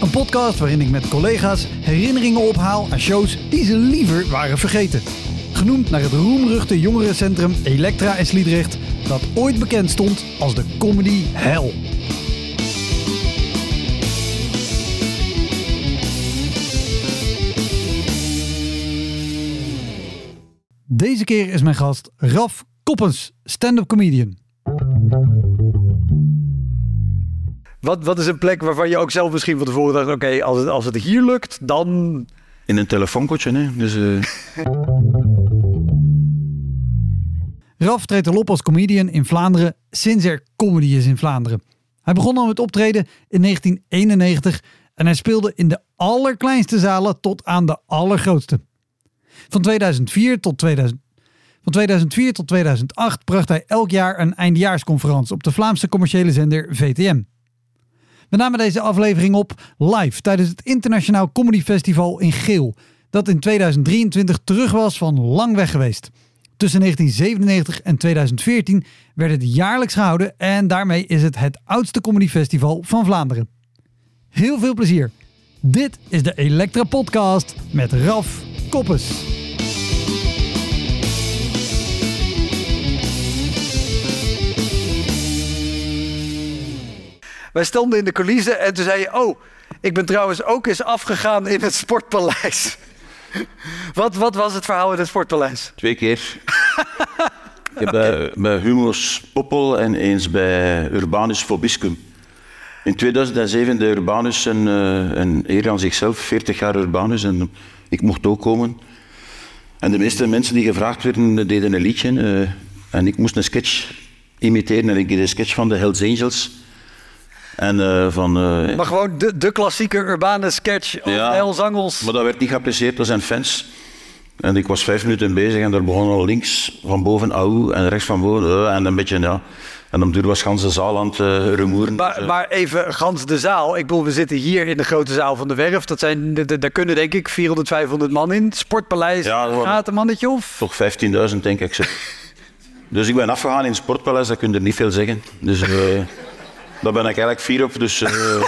Een podcast waarin ik met collega's herinneringen ophaal aan shows die ze liever waren vergeten. Genoemd naar het roemruchte jongerencentrum Elektra in Sliedrecht, dat ooit bekend stond als de comedy hell. Deze keer is mijn gast Raf Koppens, stand-up comedian. Wat, wat is een plek waarvan je ook zelf misschien van tevoren dacht... oké, als, het, als het hier lukt, dan... In een telefoonkotje, hè. Dus, eh, Raf treedt al op als comedian in Vlaanderen sinds er comedy is in Vlaanderen. Hij begon al met optreden in 1991 en hij speelde in de allerkleinste zalen tot aan de allergrootste. Van 2004 tot 2000, van 2004 tot 2008 bracht hij elk jaar een eindejaarsconferentie op de Vlaamse commerciële zender VTM. We namen deze aflevering op live tijdens het Internationaal Comedy Festival in Geel, dat in 2023 terug was van lang weg geweest. Tussen 1997 en 2014 werd het jaarlijks gehouden en daarmee is het het oudste comedyfestival van Vlaanderen. Heel veel plezier. Dit is de Elektra Podcast met Raf Koppes. Wij stonden in de coulissen en toen zei je... oh, ik ben trouwens ook eens afgegaan in het Sportpaleis. wat, wat was het verhaal in het Sportpaleis? twee keer. Bij, bij Humo's Poppel en eens bij Urbanus Fobiscum. In 2007 de Urbanus een, eh, een eer aan zichzelf, 40 jaar Urbanus, en ik mocht ook komen. En de meeste mensen die gevraagd werden, deden een liedje. eh, en ik moest een sketch imiteren. En ik deed een sketch van de Hells Angels. En eh, van... eh, Maar gewoon de, de klassieke urbane sketch. of Ja. Hells Angels. Maar dat werd niet geapprecieerd door zijn fans. En ik was vijf minuten bezig en daar begon al links van boven auw en rechts van boven eh, en een beetje ja. En om duur was gans de zaal aan het rumoeren. Maar, maar even gans de zaal. Ik bedoel, we zitten hier in de grote zaal van de Werf. Dat zijn, daar kunnen denk ik 400, 500 man in. Sportpaleis, Ja, dat gaat een mannetje of? Toch 15.000 denk ik. Dus ik ben afgegaan in het Sportpaleis, dat kun je er niet veel zeggen. Dus daar ben ik eigenlijk fier op. Dus, eh,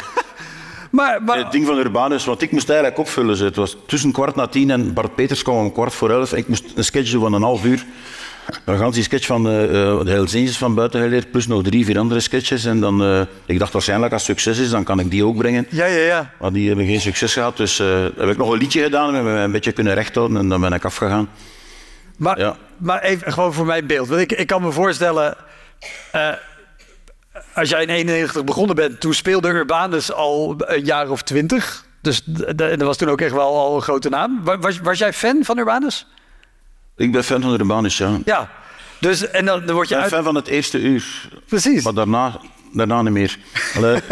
Maar, maar, het ding van Urbanus, want ik moest eigenlijk opvullen. Het was tussen kwart na tien en Bart Peters kwam om kwart voor elf. Ik moest een sketch doen van een half uur. Dan gaan die sketch van eh, de Hells Angels van buiten geleerd, plus nog drie, vier andere sketches. En dan, ik dacht waarschijnlijk als het succes is, dan kan ik die ook brengen. ja, ja, ja. Maar die hebben geen succes gehad, dus eh, heb ik nog een liedje gedaan, hebben we een beetje kunnen rechthouden en dan ben ik afgegaan. Maar, Ja. maar even gewoon voor mijn beeld. Want ik, ik kan me voorstellen, als jij in 91 begonnen bent, toen speelde Urbanus al een jaar of twintig. Dus dat was toen ook echt wel al een grote naam. Wa- Was, was jij fan van Urbanus? Ik ben fan van Urbanus, ja. Ja. Dus, en dan, dan word Ik je ben uit... fan van het eerste uur, Precies. maar daarna, daarna niet meer. Allee.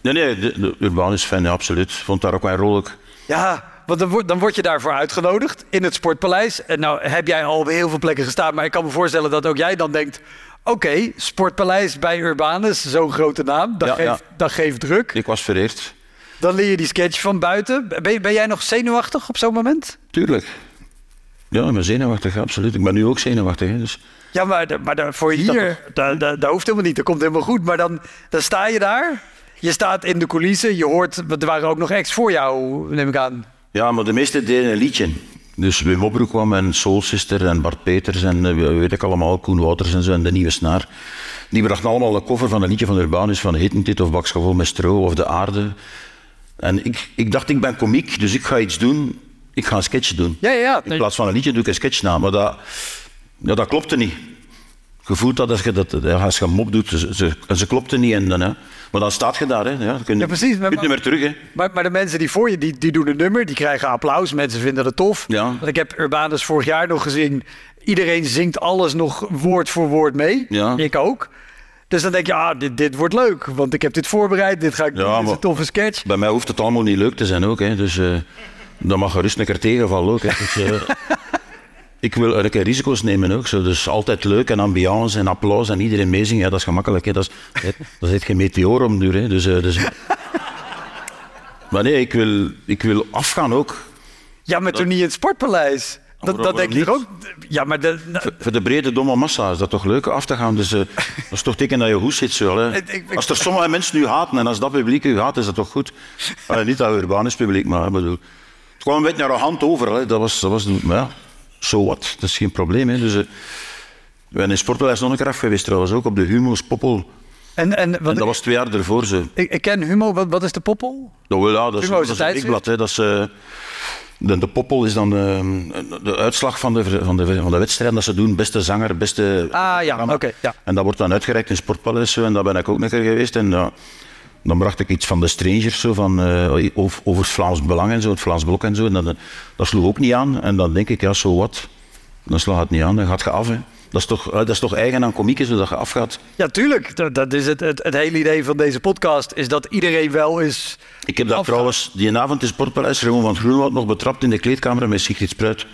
Nee, nee, de, de Urbanus fan, ja, absoluut. Vond daar ook wel rolijk. Ja, want dan word, dan word je daarvoor uitgenodigd in het Sportpaleis. En nou heb jij al op heel veel plekken gestaan. Maar ik kan me voorstellen dat ook jij dan denkt... Oké, Sportpaleis bij Urbanus, zo'n grote naam. Dat, Ja, geeft, ja. dat geeft druk. Ik was vereerd. Dan leer je die sketch van buiten. Ben, ben jij nog zenuwachtig op zo'n moment? Tuurlijk. Ja, ik ben zenuwachtig, absoluut. Ik ben nu ook zenuwachtig. Hè, dus. Ja, maar, maar voor hier, dat, dat, dat hoeft helemaal niet. Dat komt helemaal goed. Maar dan, dan sta je daar. Je staat in de coulissen. Je hoort, er waren ook nog ex voor jou, neem ik aan. Ja, maar de meesten deden een liedje. Dus Wim Opbroek kwam en Soul Sister en Bart Peters en eh, weet ik allemaal, Koen Wouters en zo en de Nieuwe Snaar. Die brachten allemaal een cover van een liedje van Urbanus, van dit of Baksgevoel met stro of De Aarde. En ik, ik dacht, ik ben komiek, dus ik ga iets doen. Ik ga een sketch doen. Ja, ja. In plaats van een liedje doe ik een sketch na. Maar dat, ja, dat klopte niet. Je voelt dat als je, dat, als je een mop doet, ze, ze, ze klopte niet. En dan, hè. Maar dan staat je daar. Hè. Ja, kun je, Ja, precies, maar- Je kunt niet meer terug. Hè. Maar, maar de mensen die voor je, die, die doen een nummer, die krijgen applaus. Mensen vinden het tof. Ja. Want ik heb Urbanus vorig jaar nog gezien. Iedereen zingt alles nog woord voor woord mee. Ja. Ik ook. Dus dan denk je, ah, dit, dit wordt leuk. Want ik heb dit voorbereid. Dit ga ik Ja, doen. Dit is maar- een toffe sketch. Bij mij hoeft het allemaal niet leuk te zijn ook. Hè. Dus eh dan mag gerust een keer tegenvallen ook. Hè. Dus, eh, ik wil een keer risico's nemen ook. Zo. Dus altijd leuk en ambiance en applaus en iedereen meezingen. Ja, dat is gemakkelijk. Hè. Dat is, hè, dat is geen meteor om duur. Hè. Dus, eh, dus... Maar nee, ik wil, ik wil afgaan ook. Ja, maar toen niet in het sportpaleis. Dat, waarom dat denk toch ook. Ja, maar de, nou, Voor- Voor de brede domme massa is dat toch leuk af te gaan. Dus eh, dat is toch teken dat je goed zit. Zo, hè. Ik- ik- Als er sommige mensen nu haten en als dat publiek u haat, is dat toch goed? Allee, niet dat Urbanus publiek, maar ik bedoel, het kwam een beetje arrogant over. Hè. Dat was, dat was, maar ja, so what, dat is geen probleem. Hè. Dus, eh, we zijn in Sportpaleis nog een keer af geweest trouwens, ook op de Humo's Poppel. en, en, En wat, dat was twee jaar ervoor. Ze. ik, ik ken Humo. Wat, wat is de poppel? Wel, ja, dat is, Humo is dat is een. Hè. Dat is, eh, de, de Poppel is dan de, de uitslag van de, van, de, van de wedstrijd dat ze doen. Beste zanger, beste... Ah ja, oké. ja. En dat wordt dan uitgereikt in Sportpaleis en daar ben ik ook een keer geweest. En ja, dan bracht ik iets van de Strangers zo, van, eh, over, over het Vlaams Belang en zo, het Vlaams Blok en zo. En dat, dat sloeg ook niet aan. En dan denk ik, ja, zo wat. Dan slaat het niet aan, dan gaat je af. Hè. Dat, is toch, eh, dat is toch eigen aan komieken, zodat je afgaat. Ja, tuurlijk. Dat, dat is het, het, het hele idee van deze podcast. Is dat iedereen wel is. Ik heb dat trouwens die avond in Sportpaleis Raymond van Groenwoud nog betrapt in de kleedkamer met Sigrid Spruit.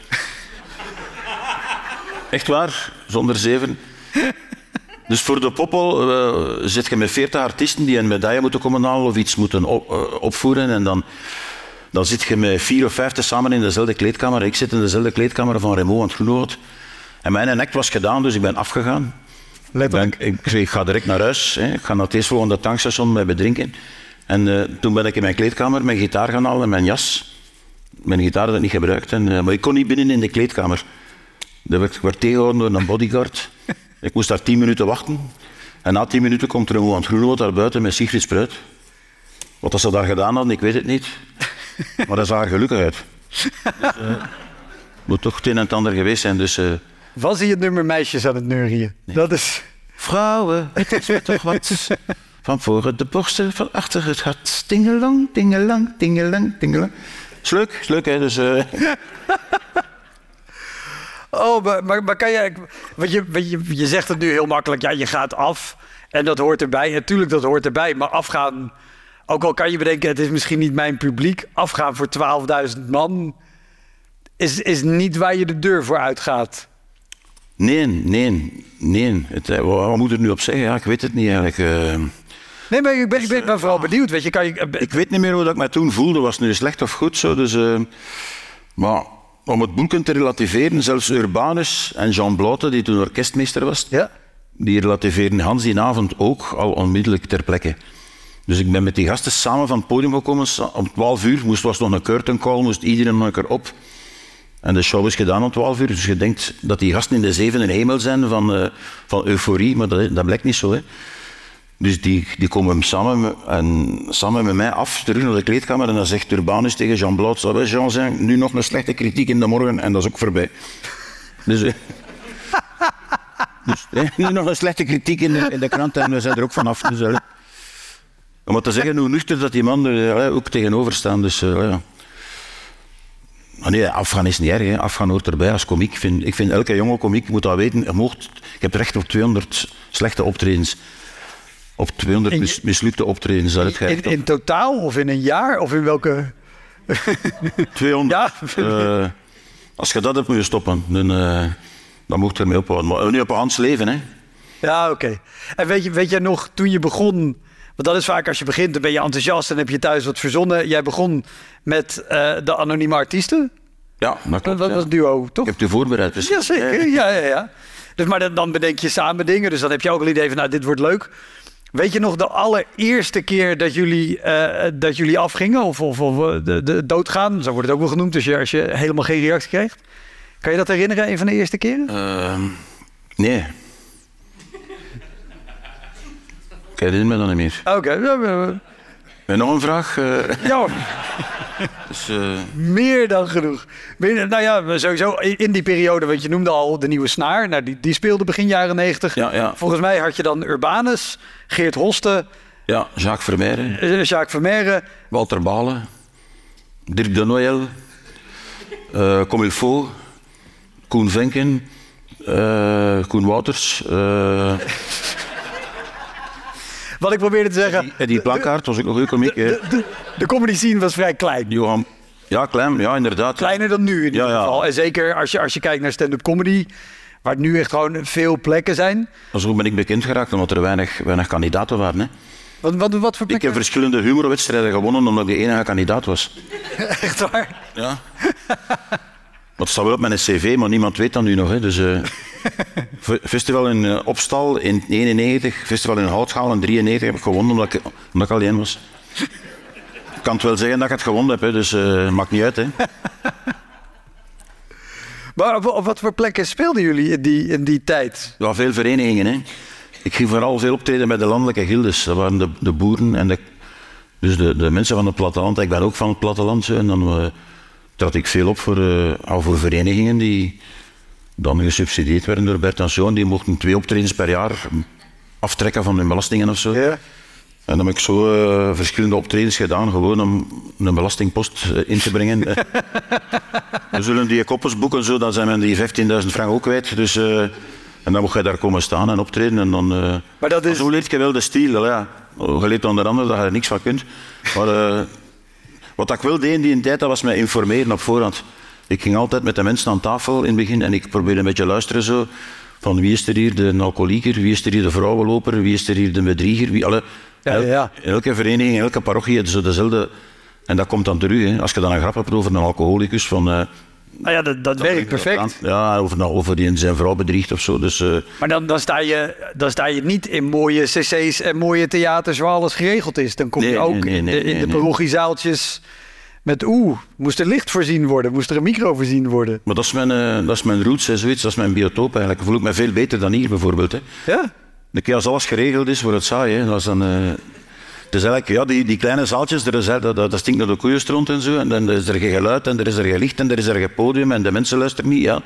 Echt waar, zonder zeven. Dus voor de poppel eh, zit je met veertig artiesten die een medaille moeten komen halen of iets moeten op- eh, opvoeren. En dan, dan zit je met vier of vijf samen in dezelfde kleedkamer. Ik zit in dezelfde kleedkamer van Raymond van Groenwoud. En mijn act was gedaan, dus ik ben afgegaan. Letterlijk. Ik, ik, ik ga direct naar huis. Hè. Ik ga naar het eerstvolgende tankstation met bedrinken. En eh, toen ben ik in mijn kleedkamer mijn gitaar gaan halen en mijn jas. Mijn gitaar had ik niet gebruikt. En, maar ik kon niet binnen in de kleedkamer. Daar werd ik werd tegengehouden door een bodyguard. ik moest daar tien minuten wachten. En na tien minuten komt er een aan het Groenwoud daar buiten met Sigrid Spruit. Wat dat ze daar gedaan hadden, ik weet het niet. Maar dat zag er gelukkig uit. Dus, eh, moet toch het een en het ander geweest zijn. Dus, eh, Was hij het nummer meisjes aan het neurien? Dat is. Vrouwen, het is me toch wat. Van voren de borsten, van achter het gat. Tingelang, tingelang, tingelang, tingelang. Is leuk, is leuk hè. Dus, eh, Oh, maar, maar, maar kan je, want je, je. Je zegt het nu heel makkelijk. Ja, je gaat af. En dat hoort erbij. Natuurlijk, dat hoort erbij. Maar afgaan. Ook al kan je bedenken, het is misschien niet mijn publiek. Afgaan voor 12.000 man. Is, is niet waar je de deur voor uitgaat. nee, nee, nee. Het, eh, wat, moet ik er nu op zeggen? Ja, ik weet het niet eigenlijk. eh. Nee, maar ik ben, ik ben, vooral benieuwd. Weet je, kan je. ik weet niet meer hoe dat ik mij toen voelde. Was het nu slecht of goed zo? Dus, eh, maar om het boeken te relativeren, zelfs Urbanus en Jean Blote, die toen orkestmeester was, Ja. die relativeren Hans die avond ook al onmiddellijk ter plekke. Dus ik ben met die gasten samen van het podium gekomen. Om 12 uur moest, was nog een curtain call, moest iedereen nog een keer op. En de show is gedaan om 12 uur. Dus je denkt dat die gasten in de zevende hemel zijn van, eh, van euforie, maar dat, dat blijkt niet zo. Hè. Dus die, die komen samen, en, samen met mij af, terug naar de kleedkamer. En dan zegt Urbanus tegen Jean Blot, zou Jean zijn, nu nog een slechte kritiek in de morgen en dat is ook voorbij. Dus, eh, dus nu nog een slechte kritiek in de, in de krant en we zijn er ook vanaf. Dus, om te zeggen hoe nuchter dat die man er eh, ook tegenover staan. Dus, eh, ja. Nee, afgaan is niet erg. Afgaan hoort erbij als komiek. Ik vind, ik vind elke jonge komiek moet dat weten. Je moogt, ik heb recht op 200 slechte optredens. Op 200 In je- mis- mislukte optredens. Je In, op. in totaal of in een jaar? Of in welke. 200. Ja. Eh, als je dat hebt, moet je stoppen. Dan, eh, dan moet je ermee ophouden. Maar niet op een hands leven. Hè. Ja, oké. En weet je, weet jij nog, toen je begon... Want dat is vaak als je begint, dan ben je enthousiast en heb je thuis wat verzonnen. Jij begon met eh, de anonieme artiesten. Ja, dat Dat was ja. een duo, toch? Ik heb je voorbereid. precies. Jazeker, ja, ja, ja. Dus, maar dan, dan bedenk je samen dingen. Dus dan heb je ook al idee van, nou, dit wordt leuk. Weet je nog de allereerste keer dat jullie, eh, dat jullie afgingen? Of, of, of eh, de, de doodgaan? Zo wordt het ook wel genoemd. Dus als je helemaal geen reactie kreeg. Kan je dat herinneren, een van de eerste keren? Ehm, nee. Ik herinner me dat niet meer. Oké. En nog een vraag. eh, Ja, dus, eh, meer dan genoeg. Nou ja, sowieso in die periode, want je noemde al de nieuwe snaar. Nou, die, die speelde begin jaren negentig. Ja, ja. Volgens mij had je dan Urbanus, Geert Hoste, ja, Jacques Vermeijren, eh, Jacques Vermeire. Walter Balen, Dirk de Noël, eh Comme il faut, Koen Venken, eh, Koen Wouters. Wat ik probeerde te zeggen... En die plakkaart was ook nog een komiek. De, de, de comedy scene was vrij klein. Johan. Ja, klein. Ja, inderdaad. Kleiner dan nu in ieder Ja, ja. geval. En zeker als je, als je kijkt naar stand-up comedy... waar nu echt gewoon veel plekken zijn. Zo ben ik bekend geraakt, omdat er weinig, weinig kandidaten waren. Hè. Wat, wat, wat voor Ik plekken? heb verschillende humorwedstrijden gewonnen, omdat ik de enige kandidaat was. Echt waar? Ja. Dat staat wel op mijn cv, maar niemand weet dat nu nog. Hè. Dus, eh, fe- festival in eh, Opstal in 91, festival in Houtschaal in 93 heb ik gewonnen omdat ik, omdat ik alleen was. Ik kan het wel zeggen dat ik het gewonnen heb, hè, dus eh maakt niet uit. Hè. Maar op, op wat voor plekken speelden jullie in die, in die tijd? Ja, veel verenigingen. Hè. Ik ging vooral veel optreden bij de landelijke gildes. Dat waren de, de boeren en de, dus de, de mensen van het platteland. Ik ben ook van het platteland. zo, En dan trad ik veel op voor, eh, al voor verenigingen die dan gesubsidieerd werden door Bert en Zoon. Die mochten twee optredens per jaar aftrekken van hun belastingen of zo. Ja. En dan heb ik zo eh, verschillende optredens gedaan, gewoon om een belastingpost eh, in te brengen. We zullen die koppels boeken, zo, dan zijn men die 15.000 frank ook kwijt. Dus, en dan moet je daar komen staan en optreden. En dan, Maar dat is... Zo leert je wel de stijl. Ja. Je leert onder andere dat je er niks van kunt. Maar wat ik wel deed in die tijd, dat was mij informeren op voorhand. Ik ging altijd met de mensen aan tafel in het begin en ik probeerde een beetje luisteren zo. Van wie is er hier de alcoholieker, wie is er hier de vrouwenloper, wie is er hier de bedrieger. Wie, alle, Ja, ja, elke vereniging, in elke parochie heeft zo dezelfde... En dat komt dan terug. Hè. Als je dan een grap hebt over een alcoholicus, van... eh, Nou ja, dat, dat werkt perfect. Ja, of, nou, of die zijn vrouw bedriegt of zo. Dus, eh, Maar dan, dan, sta je, dan sta je niet in mooie cc's en mooie theaters waar alles geregeld is. Dan kom je Nee, ook nee, nee, in de, nee, in de parochiezaaltjes met oeh, moest er licht voorzien worden, moest er een micro voorzien worden. Maar dat is mijn, eh, dat is mijn roots, hè, zoiets. dat is mijn biotoop eigenlijk. voel ik me veel beter dan hier bijvoorbeeld. Hè. Ja? De keer als alles geregeld is, wordt het saai. Hè. Dat is dan, eh, is eigenlijk, ja, die, die kleine zaaltjes, er is, dat, dat, stinkt naar de koeienstront en zo. En dan is er geen geluid en er is er geen licht en er is er geen podium en de mensen luisteren niet. Ja.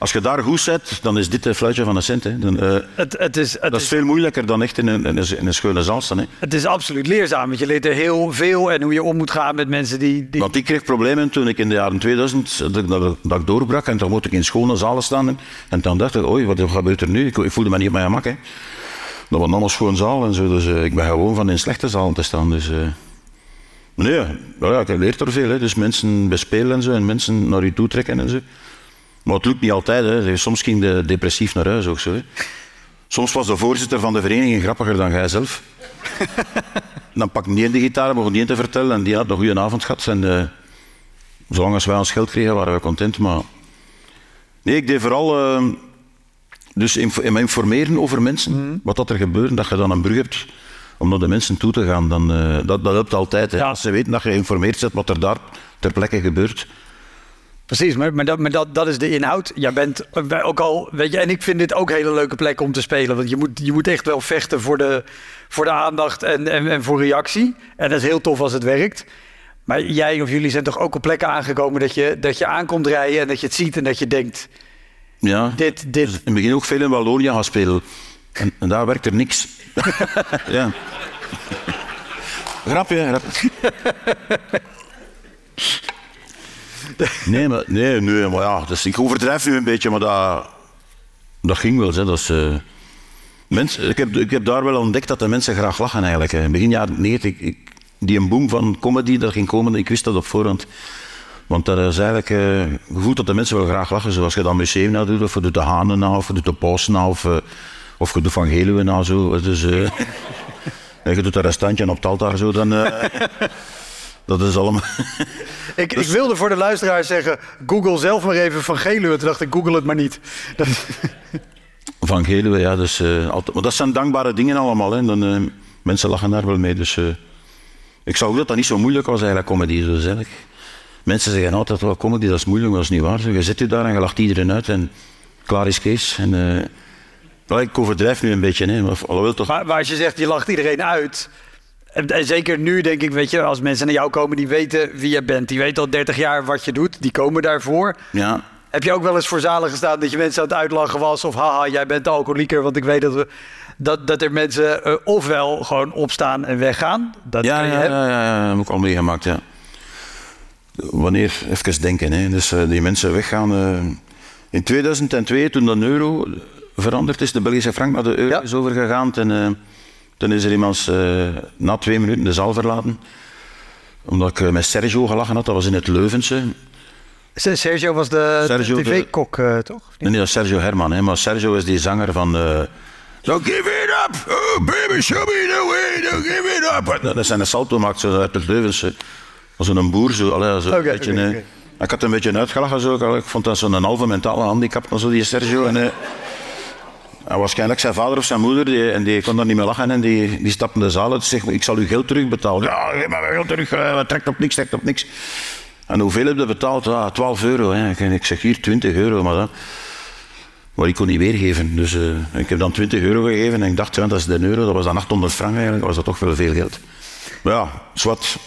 Als je daar goed zet, dan is dit een fluitje van een cent. Hè. Dan, eh, Het, het, is, het, dat is is, veel moeilijker dan echt in een, in een, in een schone zaal staan. Hè. het is absoluut leerzaam, want je leert er heel veel en hoe je om moet gaan met mensen die... die... Want ik kreeg problemen toen ik in de jaren 2000 dat, dat, dat ik doorbrak en dan moest ik in schone zalen staan. En, en dan dacht ik, oei, wat gebeurt er nu? Ik, ik voelde me niet op mijn gemak. Hè. Dat was allemaal schoon zaal en zo, dus eh, ik ben gewoon van in slechte zalen te staan. Dus, eh. Maar nee, nou ja, je leert er veel. Hè. Dus mensen bespelen en zo en mensen naar je toe trekken en zo. Maar het lukt niet altijd. Hè. Soms ging de depressief naar huis ook zo. Hè. Soms was de voorzitter van de vereniging grappiger dan jij zelf. Dan pakte die in de gitaar, begon die in te vertellen en die had een goede avond gehad. En, eh, zolang als wij ons geld kregen, waren we content. Maar nee, ik deed vooral dus me informeren over mensen, wat dat er gebeurt, dat je dan een brug hebt om naar de mensen toe te gaan. Dan, eh, dat, dat helpt altijd. Hè. Ja. Als ze weten dat je geïnformeerd bent wat er daar ter plekke gebeurt. Precies, maar, maar, dat, maar dat, dat is de inhoud. Jij bent wij ook al, weet je, en ik vind dit ook een hele leuke plek om te spelen. Want je moet, je moet echt wel vechten voor de, voor de aandacht en, en, en voor reactie. En dat is heel tof als het werkt. Maar jij of jullie zijn toch ook op plekken aangekomen dat je, dat je aankomt rijden en dat je het ziet en dat je denkt: Ja. dit, dit. In het begin ook veel in Wallonië gaan spelen. En, en daar werkt er niks. ja. Grapje, grapje. Nee, maar, nee, nee, maar ja, dus ik overdrijf nu een beetje, maar dat, dat ging wel. Hè. Dat is, eh, mensen, ik, heb, ik heb daar wel ontdekt dat de mensen graag lachen eigenlijk. hè. Begin jaren 90, ik, die een boom van comedy dat ging komen, ik wist dat op voorhand. Want dat is eigenlijk gevoeld dat de mensen wel graag lachen. Zoals je dat museum na doet, of je doet de Hanen na, of je doet de Paus na, of, eh, of je doet Van Geluwe na. Zo. Dus, en je doet een restaurantje op het altaar zo, dan... dat is allemaal... Ik, ik wilde voor de luisteraar zeggen: Google zelf maar even van Geluwe. Toen dacht ik: Google het maar niet. Dat, Van Geluwe, ja. Dus, altijd, maar dat zijn dankbare dingen allemaal. Hè. Dan, mensen lachen daar wel mee. Dus, ik zou ook dat dat niet zo moeilijk was, eigenlijk, comedy. Zo gezellig. Mensen zeggen altijd, wel comedy, dat is moeilijk, maar dat is niet waar. Je zit je daar en je lacht iedereen uit en klaar is Kees. En, wel, ik overdrijf nu een beetje, hè, maar alhoewel toch... Maar, maar als je zegt, je lacht iedereen uit. En, zeker nu denk ik, weet je, als mensen naar jou komen die weten wie je bent. Die weten al 30 jaar wat je doet. Die komen daarvoor. Ja, Heb je ook wel eens voor zalen gestaan dat je mensen aan het uitlachen was? Of haha, jij bent alcoholieker. Want ik weet dat, we, dat, dat er mensen eh, ofwel gewoon opstaan en weggaan. Dat ja, ja, heb ik al meegemaakt, ja. Wanneer, even denken, hè. Dus eh, die mensen weggaan. eh. in 2002, toen de euro veranderd is, de Belgische frank naar de euro Ja. is overgegaan. En, eh, Toen is er iemand uh, na twee minuten de zaal verlaten. Omdat ik met Sergio gelachen had, dat was in het Leuvense. Sergio was de tv-kok, uh, toch? Nee, dat is Sergio Herman. Hè, maar Sergio is die zanger van... Uh, so give it up, oh baby, show me the way, no, give it up. Dat, dat zijn de salto maakt zo uit het Leuvense. Als een boer, zo. Allee, zo okay, beetje, okay, okay. Ik had een beetje uitgelachen. Zo. Ik vond dat zo'n halve mentale handicap, zo, die Sergio. En, en waarschijnlijk zijn vader of zijn moeder, die, en die kon daar niet meer lachen. En die, die stapte in de zaal uit en zegt, ik zal u geld terugbetalen. Ja, geef maar geld terug, uh, trekt op niks, trekt op niks. En hoeveel heb je betaald? Ah, 12 euro. Hè. Ik zeg hier 20 euro, maar, dat, maar ik kon niet weergeven. Dus uh, ik heb dan 20 euro gegeven en ik dacht, ja, dat is de euro, dat was dan 800 frank eigenlijk, was dat toch wel veel geld. Maar ja, zwart.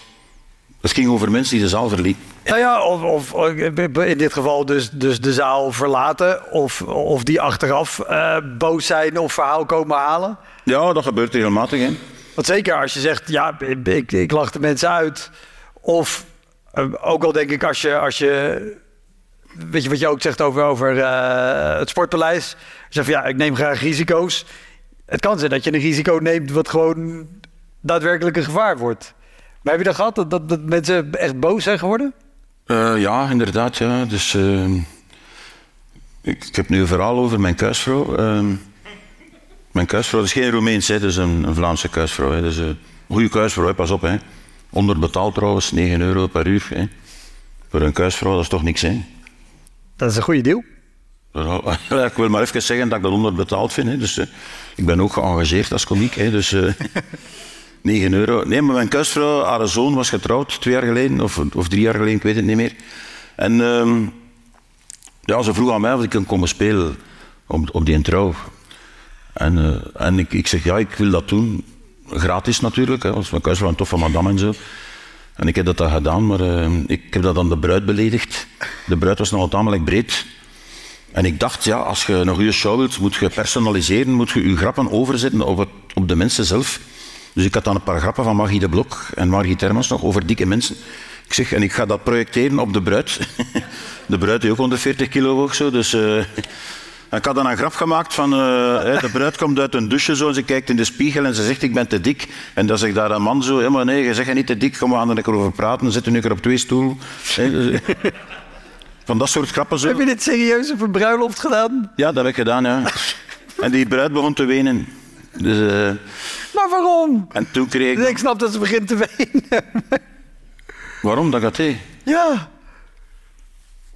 Het ging over mensen die de zaal verlieten. Nou ja, of, of, in dit geval dus, dus de zaal verlaten. Of, of die achteraf uh, boos zijn of verhaal komen halen. Ja, dat gebeurt regelmatig. Hè. Want zeker als je zegt, ja, ik, ik lach de mensen uit. Of uh, ook al denk ik als je, als je... Weet je wat je ook zegt over, over uh, het sportpaleis? Je zegt van, ja, ik neem graag risico's. Het kan zijn dat je een risico neemt wat gewoon daadwerkelijk een gevaar wordt. Maar heb je dat gehad, dat, dat, dat mensen echt boos zijn geworden? Uh, ja, inderdaad. Ja. Dus, uh, ik, ik, heb nu een verhaal over mijn kuisvrouw. Uh, mijn kuisvrouw is geen Roemeens, hè, dus een, een Vlaamse kuisvrouw. Hè. Dus, een goede kuisvrouw, hè, pas op. Hè. Onderbetaald trouwens, 9 euro per uur. Hè. Voor een kuisvrouw, dat is toch niks, hè? Dat is een goede deal. ik wil maar even zeggen dat ik dat onderbetaald vind. Hè. Dus, ik ben ook geëngageerd als komiek. Hè, dus, 9 euro. Nee, maar mijn kuisvrouw, haar zoon was getrouwd twee jaar geleden, of, of drie jaar geleden, ik weet het niet meer. En um, ja, ze vroeg aan mij of ik kon komen spelen op, op die trouw. En, uh, en ik, ik zeg, ja, ik wil dat doen. Gratis natuurlijk, hè, mijn kuisvrouw een toffe madame en zo. En ik heb dat gedaan, maar uh, ik heb dat aan de bruid beledigd. De bruid was nogal tamelijk breed. En ik dacht, ja, als je een goede show wilt, moet je personaliseren, moet je je grappen overzetten op de mensen zelf. Dus ik had dan een paar grappen van Magie de Blok en Margit Hermans nog over dikke mensen. Ik zeg, en ik ga dat projecteren op de bruid. de bruid die ook 140 kilo woog zo, dus... Uh, ik had dan een grap gemaakt van, uh, de bruid komt uit een douche zo, en ze kijkt in de spiegel en ze zegt, ik ben te dik. En dan zegt daar een man zo, maar nee, je zegt niet te dik, kom we gaan er lekker over praten, zitten nu op twee stoelen. Dus, van dat soort grappen zo. Heb je dit serieus op een bruiloft gedaan? Ja, dat heb ik gedaan, ja. En die bruid begon te wenen. Dus, uh, maar waarom? En toen kreeg ik... Ik snap dat ze begint te wenen. waarom? Dat gaat hij. Ja.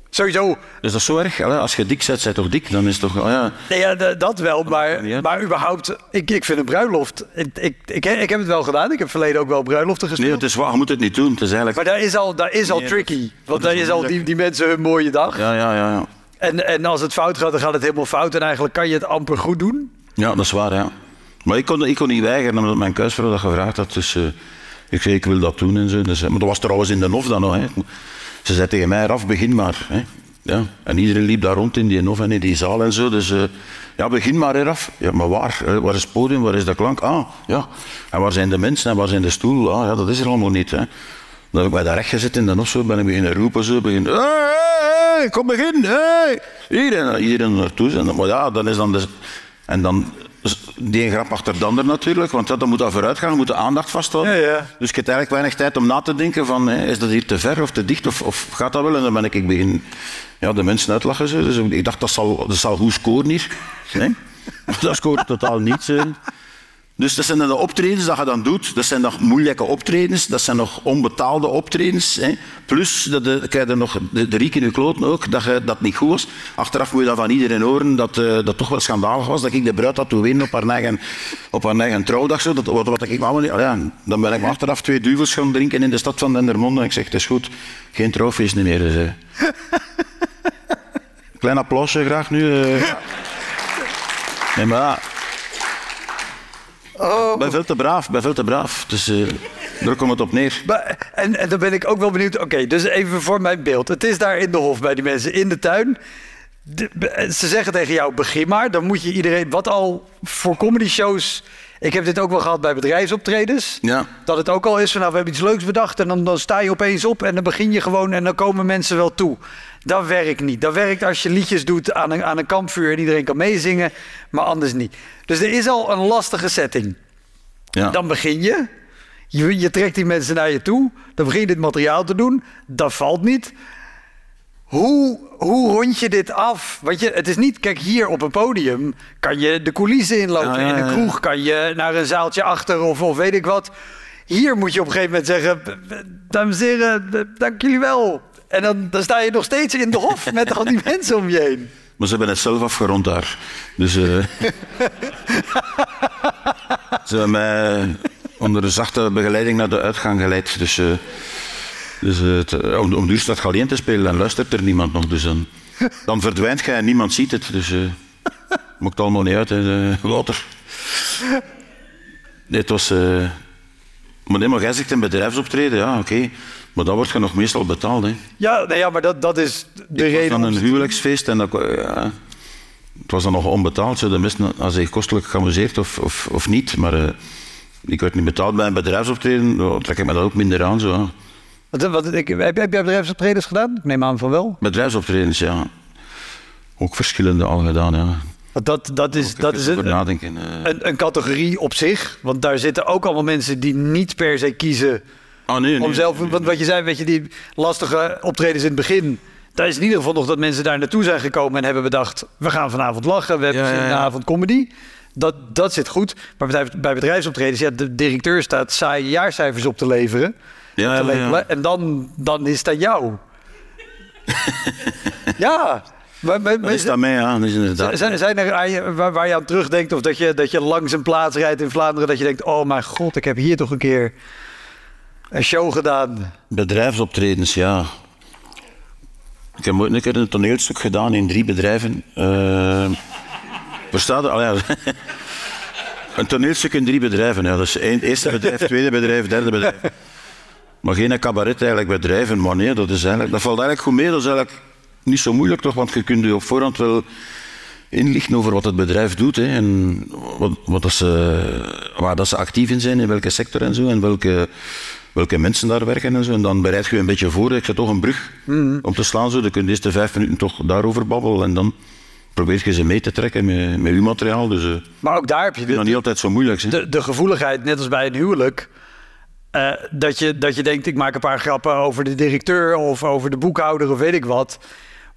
Sowieso. Is dat zo erg? Als je dik zet, zij toch dik? Dan is toch... Oh ja. Nee, ja, dat wel. Maar, maar überhaupt, ik, ik vind een bruiloft... Ik, ik, ik, ik, heb het wel gedaan. Ik heb verleden ook wel bruiloften gespeeld. Nee, het is waar. Je moet het niet doen. Het is eigenlijk... Maar daar is al, daar is al tricky. Want daar is al die, die mensen hun mooie dag. Ja, ja, ja. ja. En, en als het fout gaat, dan gaat het helemaal fout. En eigenlijk kan je het amper goed doen. Ja, dat is waar, ja. Maar ik kon, niet weigeren, omdat mijn kuisvrouw dat gevraagd had. Dus uh, ik zei, ik wil dat doen en zo. Dus, maar dat was trouwens in de Nof dan nog. Hè. Ze zei tegen mij, Raf, begin maar. Hè. Ja. En iedereen liep daar rond in die Nof en in die zaal en zo. Dus uh, ja, begin maar, Raf. Ja, maar waar? Waar is het podium? Waar is de klank? Ah, ja. En waar zijn de mensen en waar zijn de stoel? Ah, ja, dat is er allemaal niet. Hè. Heb ik mij daar recht gezet in de Nof, zo, ben ik beginnen roepen. Zo, begin, hey, kom begin. Hey. Iedereen, iedereen naartoe. En, maar ja, dan is dan de, en dan die een grap achter de ander natuurlijk, want dat, moet dat vooruit gaan, moet de aandacht vasthouden. Ja, ja. Dus ik heb eigenlijk weinig tijd om na te denken van, is dat hier te ver of te dicht of, of gaat dat wel? En dan ben ik, ik begin ja, de mensen uitlachen. Zo. Dus ik dacht, dat zal, dat zal goed scoren hier. Nee? dat scoort totaal niet. Dus dat zijn de optredens dat je dan doet. Dat zijn nog moeilijke optredens. Dat zijn nog onbetaalde optredens. Hè. Plus, dat krijg je nog de, de riek in je kloten ook, dat je, dat niet goed was. Achteraf moet je dan van iedereen horen dat uh, dat toch wel schandalig was. Dat ik de bruid had winnen op haar eigen, op haar eigen trouwdag. Zo. Dat, wat, wat ik niet... Ja, dan ben ik me achteraf twee duvels gaan drinken in de stad van Dendermonde. En ik zeg, het is goed, geen trouwfeest meer. Dus, uh. Klein applausje graag nu. Uh. Nee, maar... Oh. Ik ben veel te braaf, ben veel te braaf. Dus uh, daar komt het op neer. Maar, en, en dan ben ik ook wel benieuwd. Oké, dus even voor mijn beeld. Het is daar in de hof bij die mensen in de tuin. ze zeggen tegen jou, begin maar. Dan moet je iedereen, wat al voor comedy shows... Ik heb dit ook wel gehad bij bedrijfsoptredens. Ja. Dat het ook al is van, nou, we hebben iets leuks bedacht... en dan, dan sta je opeens op en dan begin je gewoon... en dan komen mensen wel toe. Dat werkt niet. Dat werkt als je liedjes doet aan een, aan een kampvuur... en iedereen kan meezingen, maar anders niet. Dus er is al een lastige setting. Ja. Dan begin je. je. Je trekt die mensen naar je toe. Dan begin je dit materiaal te doen. Dat valt niet. Hoe, hoe rond je dit af? Want je, het is niet, kijk, hier op een podium kan je de coulissen inlopen. Ja, ja, In een kroeg kan je naar een zaaltje achter of, of weet ik wat. Hier moet je op een gegeven moment zeggen: Dames en heren, dank jullie wel. En dan, dan sta je nog steeds in de hof met al die mensen om je heen. Maar ze hebben het zelf afgerond daar. Dus eh, ze hebben mij onder een zachte begeleiding naar de uitgang geleid. Dus, eh, dus eh, het, eh, om, om duur staat Galien te spelen, dan luistert er niemand nog. Dus dan, dan verdwijnt jij en niemand ziet het. Dus eh maakt allemaal niet uit, hè, Wouter. Nee, het was... eh, maar nee, maar jij zegt een bedrijfsoptreden, ja, oké. Maar dan word je nog meestal betaald, hè. Ja, nee, ja maar dat, dat is de Het was reden. dan om- een huwelijksfeest en dat, ja, het was dan nog onbetaald. Zo. De mensen hadden zich kostelijk geamuseerd of, of, of niet. Maar ik werd niet betaald bij een bedrijfsoptreden. Dan trek ik me dat ook minder aan. Zo. Wat, wat, ik, heb, heb jij bedrijfsoptredens gedaan? Ik neem aan van wel. Bedrijfsoptredens, ja. Ook verschillende al gedaan, ja. Dat, dat is, dat is een, eh. een, een categorie op zich. Want daar zitten ook allemaal mensen die niet per se kiezen nee, nee. om zelf... Want wat je zei, weet je, die lastige optredens in het begin... Daar is in ieder geval nog dat mensen daar naartoe zijn gekomen en hebben bedacht... we gaan vanavond lachen, we hebben Ja, zin ja, in ja. een avond comedy. Dat, dat zit goed. Maar bij, bij bedrijfsoptredens, ja, de directeur staat saaie jaarcijfers op te leveren. Ja. En dan, dan is aan jou. ja. Maar, maar, Dat is dat mij, ja. Dat is inderdaad. zijn, zijn er aan je- waar, waar je aan terugdenkt of dat je, dat je langs een plaats rijdt in Vlaanderen dat je denkt, oh mijn god, ik heb hier toch een keer een show gedaan. Bedrijfsoptredens, ja. Ik heb ooit een keer een toneelstuk gedaan in drie bedrijven. Je? Allee, ja. een toneelstuk in drie bedrijven. Ja. Dat is één, eerste bedrijf, tweede bedrijf, derde bedrijf. Maar geen cabaret eigenlijk bedrijven. Maar nee, dat, is eigenlijk, dat valt eigenlijk goed mee. Dat is eigenlijk niet zo moeilijk toch, want je kunt je op voorhand wel inlichten over wat het bedrijf doet. Hè, en wat, wat dat ze, waar dat ze actief in zijn, in welke sector en zo. En welke, welke mensen daar werken en zo. En dan bereid je je een beetje voor. Ik zet toch een brug om te slaan. Zo. Dan kun je de eerste vijf minuten toch daarover babbelen. En dan probeer je ze mee te trekken met, met je materiaal. Dus eh, Maar ook daar heb je dat de, niet altijd zo moeilijk. Hè. de, de gevoeligheid, net als bij een huwelijk. Eh, dat, je, dat je denkt, ik maak een paar grappen over de directeur of over de boekhouder of weet ik wat.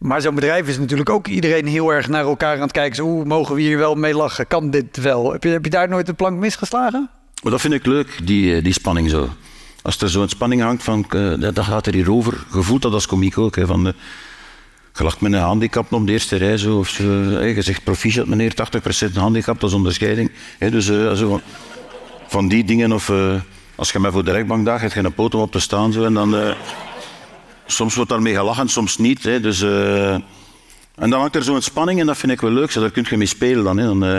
Maar zo'n bedrijf is natuurlijk ook iedereen heel erg naar elkaar aan het kijken. Zo, Hoe mogen we hier wel mee lachen? Kan dit wel? Heb je, heb je daar nooit een plank misgeslagen? Maar dat vind ik leuk, die, eh, die spanning zo. Als er zo'n spanning hangt van, eh, dat gaat er hier over. Je voelt dat als komiek ook. Hè, van, eh, je lacht met een handicap op de eerste rij. Zo, of je zegt proficiat meneer, 80% handicap, dat is onderscheiding. Hè, dus van, van die dingen. Of als je mij voor de rechtbank daagt, heb je een poot om op te staan. Zo, en dan, eh, soms wordt daarmee gelachen, soms niet. Hè, dus, eh, en dan hangt er zo'n spanning en dat vind ik wel leuk. Zo, daar kun je mee spelen dan. Hè, dan eh,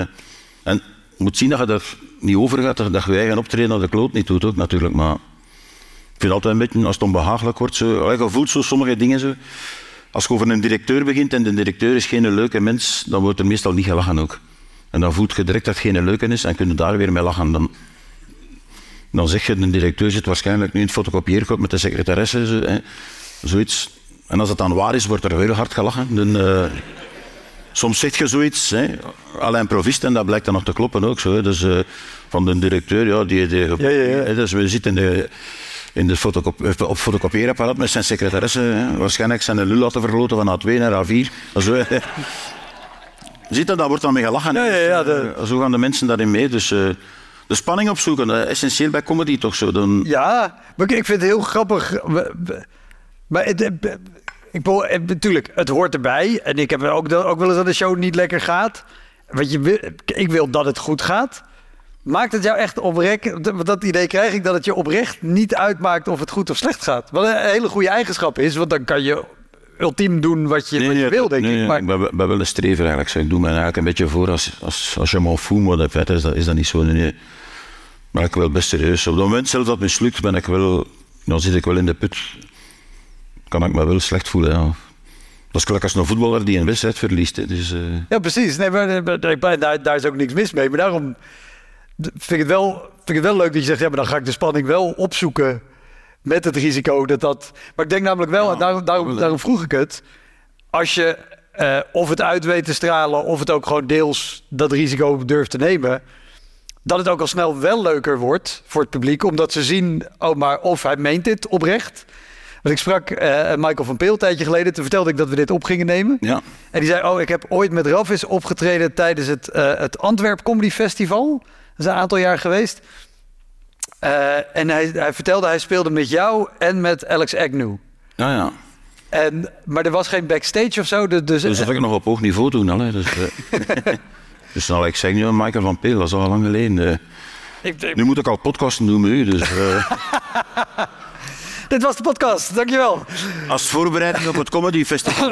en je moet zien dat je er niet over gaat, dat dat je eigen optreden naar de kloot niet doet ook natuurlijk. Maar ik vind altijd een beetje, als het onbehagelijk wordt, zo, je voelt zo sommige dingen zo. Als je over een directeur begint en de directeur is geen leuke mens, dan wordt er meestal niet gelachen ook. En dan voelt je direct dat het geen leuke is en kun je daar weer mee lachen. Dan, dan zeg je, de directeur zit waarschijnlijk nu in het met de secretaresse, zo, hè, zoiets. En als het dan waar is, wordt er heel hard gelachen. Dan, eh, soms zeg je zoiets, hè, Alain Provist, en dat blijkt dan nog te kloppen ook. Zo, hè. Dus eh, van de directeur, ja, die... die Ja, ja, ja. hè, Dus we zitten in de, in de fotocop, eh, op fotocopieerapparaat met zijn secretaresse. Hè. Waarschijnlijk zijn de lul laten verloten van A2 naar A4. Zo. Ziet dat, daar wordt dan mee gelachen. Ja, ja, ja, de- Dus, zo gaan de mensen daarin mee. Dus de spanning opzoeken, dat is essentieel bij comedy toch zo. Dan, Ja, maar ik vind het heel grappig. We- we- Maar het, het- ik bedoel, het- natuurlijk, het hoort erbij. En ik heb ook, ook wel eens dat de show niet lekker gaat. Want je wil, ik wil dat het goed gaat. Maakt het jou echt oprecht, dat idee krijg ik, dat het je oprecht niet uitmaakt of het goed of slecht gaat. Wat een hele goede eigenschap is, want dan kan je ultiem doen wat je, wat je wil, denk nee, ik. Maar, ik ben, ben wel een strever eigenlijk. Ik doe me eigenlijk een beetje voor als, als, als je m'en fout, maar dat, is, dat, is dat niet zo. Nee. Maar ik wel best serieus. Op het moment zelf dat het mislukt, ben ik wel, dan zit ik wel in de put. Kan ik me wel slecht voelen. Ja. Dat is gelijk als een voetballer die een wedstrijd verliest. Hè. Dus, eh, Ja, precies. Nee, maar, maar- maar daar, daar is ook niks mis mee. Maar daarom vind ik, het wel, vind ik het wel leuk dat je zegt... ja, maar dan ga ik de spanning wel opzoeken met het risico dat dat... Maar ik denk namelijk wel, en daarom, daarom, daarom vroeg ik het... als je eh, of het uit weet te stralen... of het ook gewoon deels dat risico durft te nemen... dat het ook al snel wel leuker wordt voor het publiek. Omdat ze zien, oh maar of hij meent dit oprecht. Want ik sprak eh, Michael van Peel een tijdje geleden. Toen vertelde ik dat we dit op gingen nemen. Ja. En die zei, oh ik heb ooit met Rafis opgetreden tijdens het, eh, het Antwerp Comedy Festival. Dat is een aantal jaar geweest. Eh, en hij, hij vertelde, hij speelde met jou en met Alex Agnew. Ja, ja. En, maar er was geen backstage of zo. Dus, Dus dat heb ik nog op hoog niveau doen al. Hè. Dus, dus nou, ik zeg nu aan Michael van Peel, dat is al lang geleden. eh. ik, nu moet ik al podcasten doen met u. Dus, eh, dit was de podcast, dankjewel. als voorbereiding op het Comedy Festival.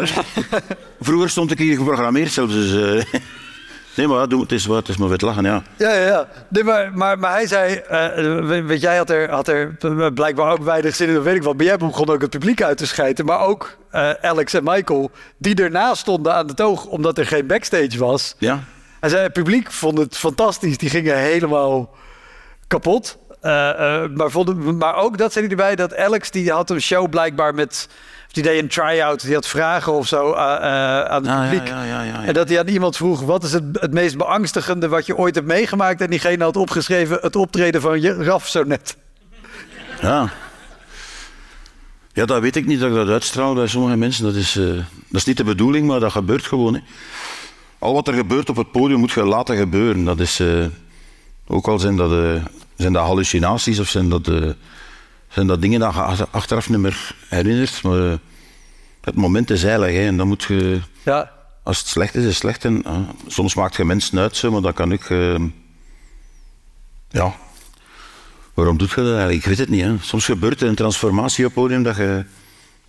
Vroeger stond ik hier geprogrammeerd zelfs. Dus, eh, nee, maar het, is, wat, het is maar wat lachen, ja. Ja, ja, ja. Nee, maar, maar, maar hij zei, eh, weet- jij had er, had er blijkbaar ook weinig zin in, dat weet ik wel. Maar jij begon ook het publiek uit te schijten. Maar ook Alex en Michael, die ernaast stonden aan de toog, omdat er geen backstage was. Ja, Zei, het publiek vond het fantastisch. Die gingen helemaal kapot. Eh, eh, maar, vonden, maar ook, dat zei hij erbij, dat Alex, die had een show blijkbaar met... Die deed een try-out, die had vragen of zo eh, aan het publiek. ja, ja, ja, ja. En dat hij aan iemand vroeg, wat is het, het meest beangstigende wat je ooit hebt meegemaakt? En diegene had opgeschreven, het optreden van je Raf zo net. Ja. Ja, dat weet ik niet dat ik dat uitstraal bij sommige mensen. Dat is, dat is niet de bedoeling, maar dat gebeurt gewoon. Hè. Al wat er gebeurt op het podium moet je laten gebeuren. Dat is, eh, ook al zijn dat, eh, zijn dat hallucinaties of zijn dat, eh, zijn dat dingen dat je ach- achteraf niet meer herinnert. Maar het moment is heilig. Hè, en dan moet je, Ja, als het slecht is, is het slecht. En, ah, soms maakt je mensen uit, zo, maar dat kan ik... eh, ja, Waarom doet je dat eigenlijk? Ik weet het niet. Hè. Soms gebeurt er een transformatie op het podium dat je,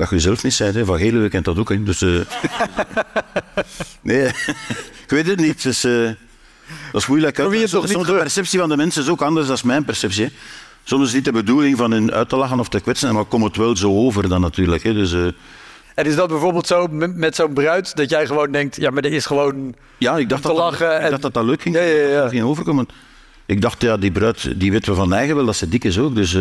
dat je zelf niet bent. Hè. Van Gele kent dat ook. Hè. Dus, eh, nee, ik weet het niet. Dus, eh, dat is moeilijk. nog Soms de perceptie van de mensen is ook anders dan mijn perceptie. hè. Soms is het niet de bedoeling van hen uit te lachen of te kwetsen, maar komt het wel zo over dan natuurlijk. Hè. Dus, eh, en is dat bijvoorbeeld zo met, zo'n bruid, dat jij gewoon denkt, ja, maar er is gewoon... ja, ik dacht, dat, te dat, lachen ik en- dacht dat dat leuk ging. Ja, ja, ja. Dat ging overkomen. Ik dacht, ja, die bruid, die weet we van eigen wel dat ze dik is ook. Dus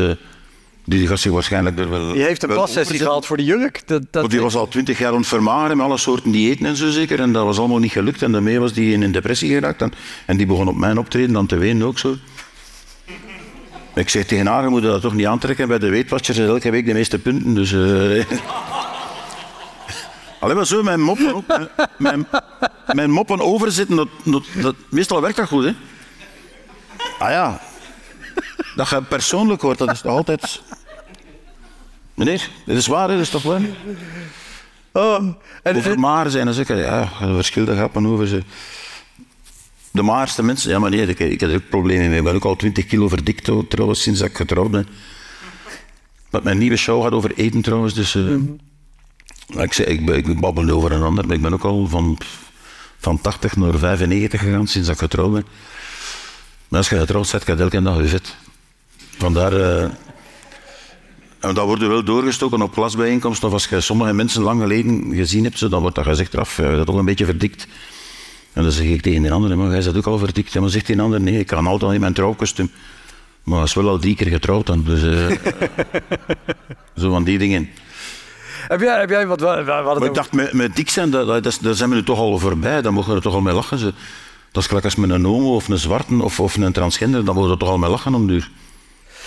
die gaat zich waarschijnlijk er wel Die heeft een passessie gehad voor de jurk. Dat, dat, die was al twintig jaar vermageren met alle soorten diëten en zo zeker. En dat was allemaal niet gelukt. En daarmee was die in een depressie geraakt. En, en die begon op mijn optreden dan te wenen ook zo. Ik zeg tegen haar, je moet dat toch niet aantrekken. Bij de Weight Watchers is elke week de meeste punten. Dus... eh Alleen maar zo, mijn moppen, ook, hè. mijn, mijn moppen overzetten, dat, dat, dat, meestal werkt dat goed, hè. Ah ja, dat je persoonlijk wordt, dat is toch altijd... Meneer, dit is waar, dat is toch waar? Oh, en, Over maar zijn, dan zeg ik, ja, er verschillende grappen over ze. De maarste mensen, ja maar nee, ik, ik heb er ook problemen mee. Ik ben ook al 20 kilo verdikt tro- trouwens, sinds dat ik getrouwd ben. Wat mijn nieuwe show gaat over eten trouwens, dus... eh, maar Ik, zeg, ik, babbel over een ander, maar ik ben ook al van, van 80 naar 95 gegaan sinds dat ik getrouwd ben. Maar als je getrouwd bent, gaat elke dag je vet. Vandaar... eh, en dat wordt wel doorgestoken op klasbijeenkomsten. Of als je sommige mensen lang geleden gezien hebt, dan wordt dat gezegd eraf. Je bent toch een beetje verdikt. En dan zeg ik tegen de andere, maar jij bent ook al verdikt. En dan zegt die ander, nee, ik kan altijd in mijn trouwkostuum. Maar hij is wel al drie keer getrouwd dan. Dus, eh, zo van die dingen. heb, jij, heb jij wat... Het Maar ik dacht, met, met dik zijn, dat, dat, dat daar zijn we nu toch al voorbij. Dan mogen we er toch al mee lachen. Ze. Dat is gelijk als met een homo of een zwarte of, of een transgender. Dan mogen we toch al mee lachen om duur.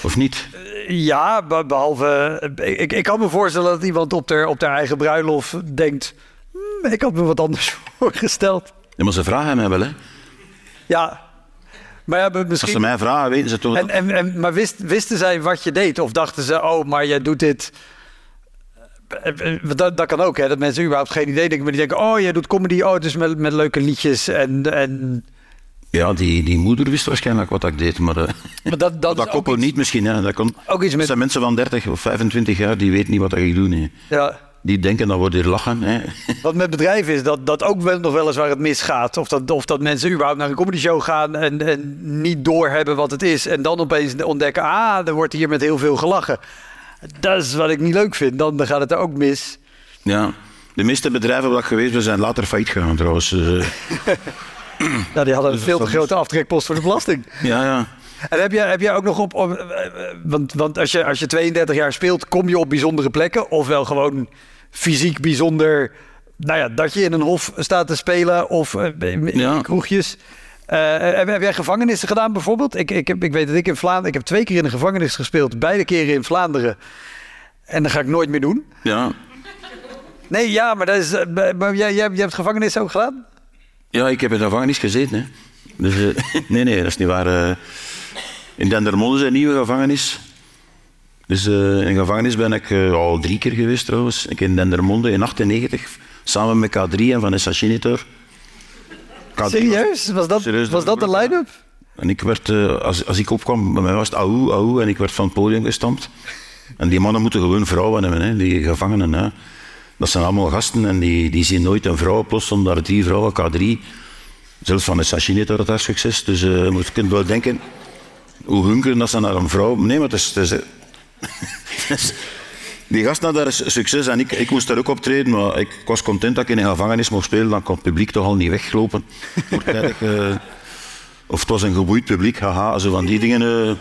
Of niet? Ja, be- behalve... Ik, ik kan me voorstellen dat iemand op haar, op haar eigen bruiloft denkt... "Hmm, ik had me wat anders voorgesteld. Ja, maar ze vragen mij wel, hè. Ja, maar ja, Als misschien... ze mij vragen, weten ze toch... En, en, en, maar wist, wisten zij wat je deed? Of dachten ze, oh, maar jij doet dit... Eh, Dat, dat kan ook, hè? Dat mensen überhaupt geen idee denken. Maar die denken, oh, jij doet comedy. Oh, dus met, met leuke liedjes. En, en, Ja, die, die moeder wist waarschijnlijk wat ik deed, maar, eh, maar dat, dat, dat koppel niet misschien. Hè. Dat kon, Ook iets met... zijn mensen van 30 of 25 jaar, die weten niet wat ik doe. Nee. Ja, Die denken, dat wordt hier lachen. Hè. wat met bedrijven is, dat, dat ook wel, nog wel eens waar het misgaat. Of dat, of dat mensen überhaupt naar een comedy show gaan en, en niet doorhebben wat het is. En dan opeens ontdekken, ah, er wordt hier met heel veel gelachen. Dat is wat ik niet leuk vind. Dan, dan gaat het er ook mis. Ja. De meeste bedrijven waar ik geweest ben, zijn later failliet gegaan trouwens. Dus, eh, Nou, die hadden een veel te grote aftrekpost voor de belasting. ja, ja. En heb jij, heb jij ook nog op... op- eh, eh, want want als, je, als je 32 jaar speelt, kom je op bijzondere plekken. Ofwel gewoon fysiek bijzonder... Nou ja, dat je in een hof staat te spelen of eh, in Ja. kroegjes. Eh, heb, heb jij gevangenissen gedaan bijvoorbeeld? Ik, ik, heb, ik weet dat ik in Vlaanderen... Ik heb twee keer in de gevangenis gespeeld. Beide keren in Vlaanderen. En dat ga ik nooit meer doen. Ja. Nee, ja, maar, dat is, eh, maar jij, jij, hebt gevangenis ook gedaan? ja, ik heb in de gevangenis gezeten. Hè. Dus, eh, nee, nee, dat is niet waar. eh. in Dendermonde is een nieuwe gevangenis. Dus in de gevangenis ben ik al drie keer geweest trouwens. Ik in Dendermonde in 98, samen met K3 en Vanessa Schinitor. K3 Serieus? Was dat, Serieus, was dat de line-up? En ik werd, eh, als, als ik opkwam, bij mij was het auw, auw, en ik werd van het podium gestampt. En die mannen moeten gewoon vrouwen hebben, hè, die gevangenen. Hè. Dat zijn allemaal gasten en die, die zien nooit een vrouw oplossen, daar drie vrouwen, K3. Zelfs van de Sashini had daar succes. Dus eh, je moet- je kunt wel denken, hoe hunkeren dat ze naar een vrouw... Nee, maar het is... Het is, het is- die gasten hadden daar succes en ik, ik moest daar ook optreden, maar ik, ik was content dat ik in een gevangenis mocht spelen. Dan kon het publiek toch al niet weglopen. Eh, of het was een geboeid publiek, haha, zo van die dingen. eh.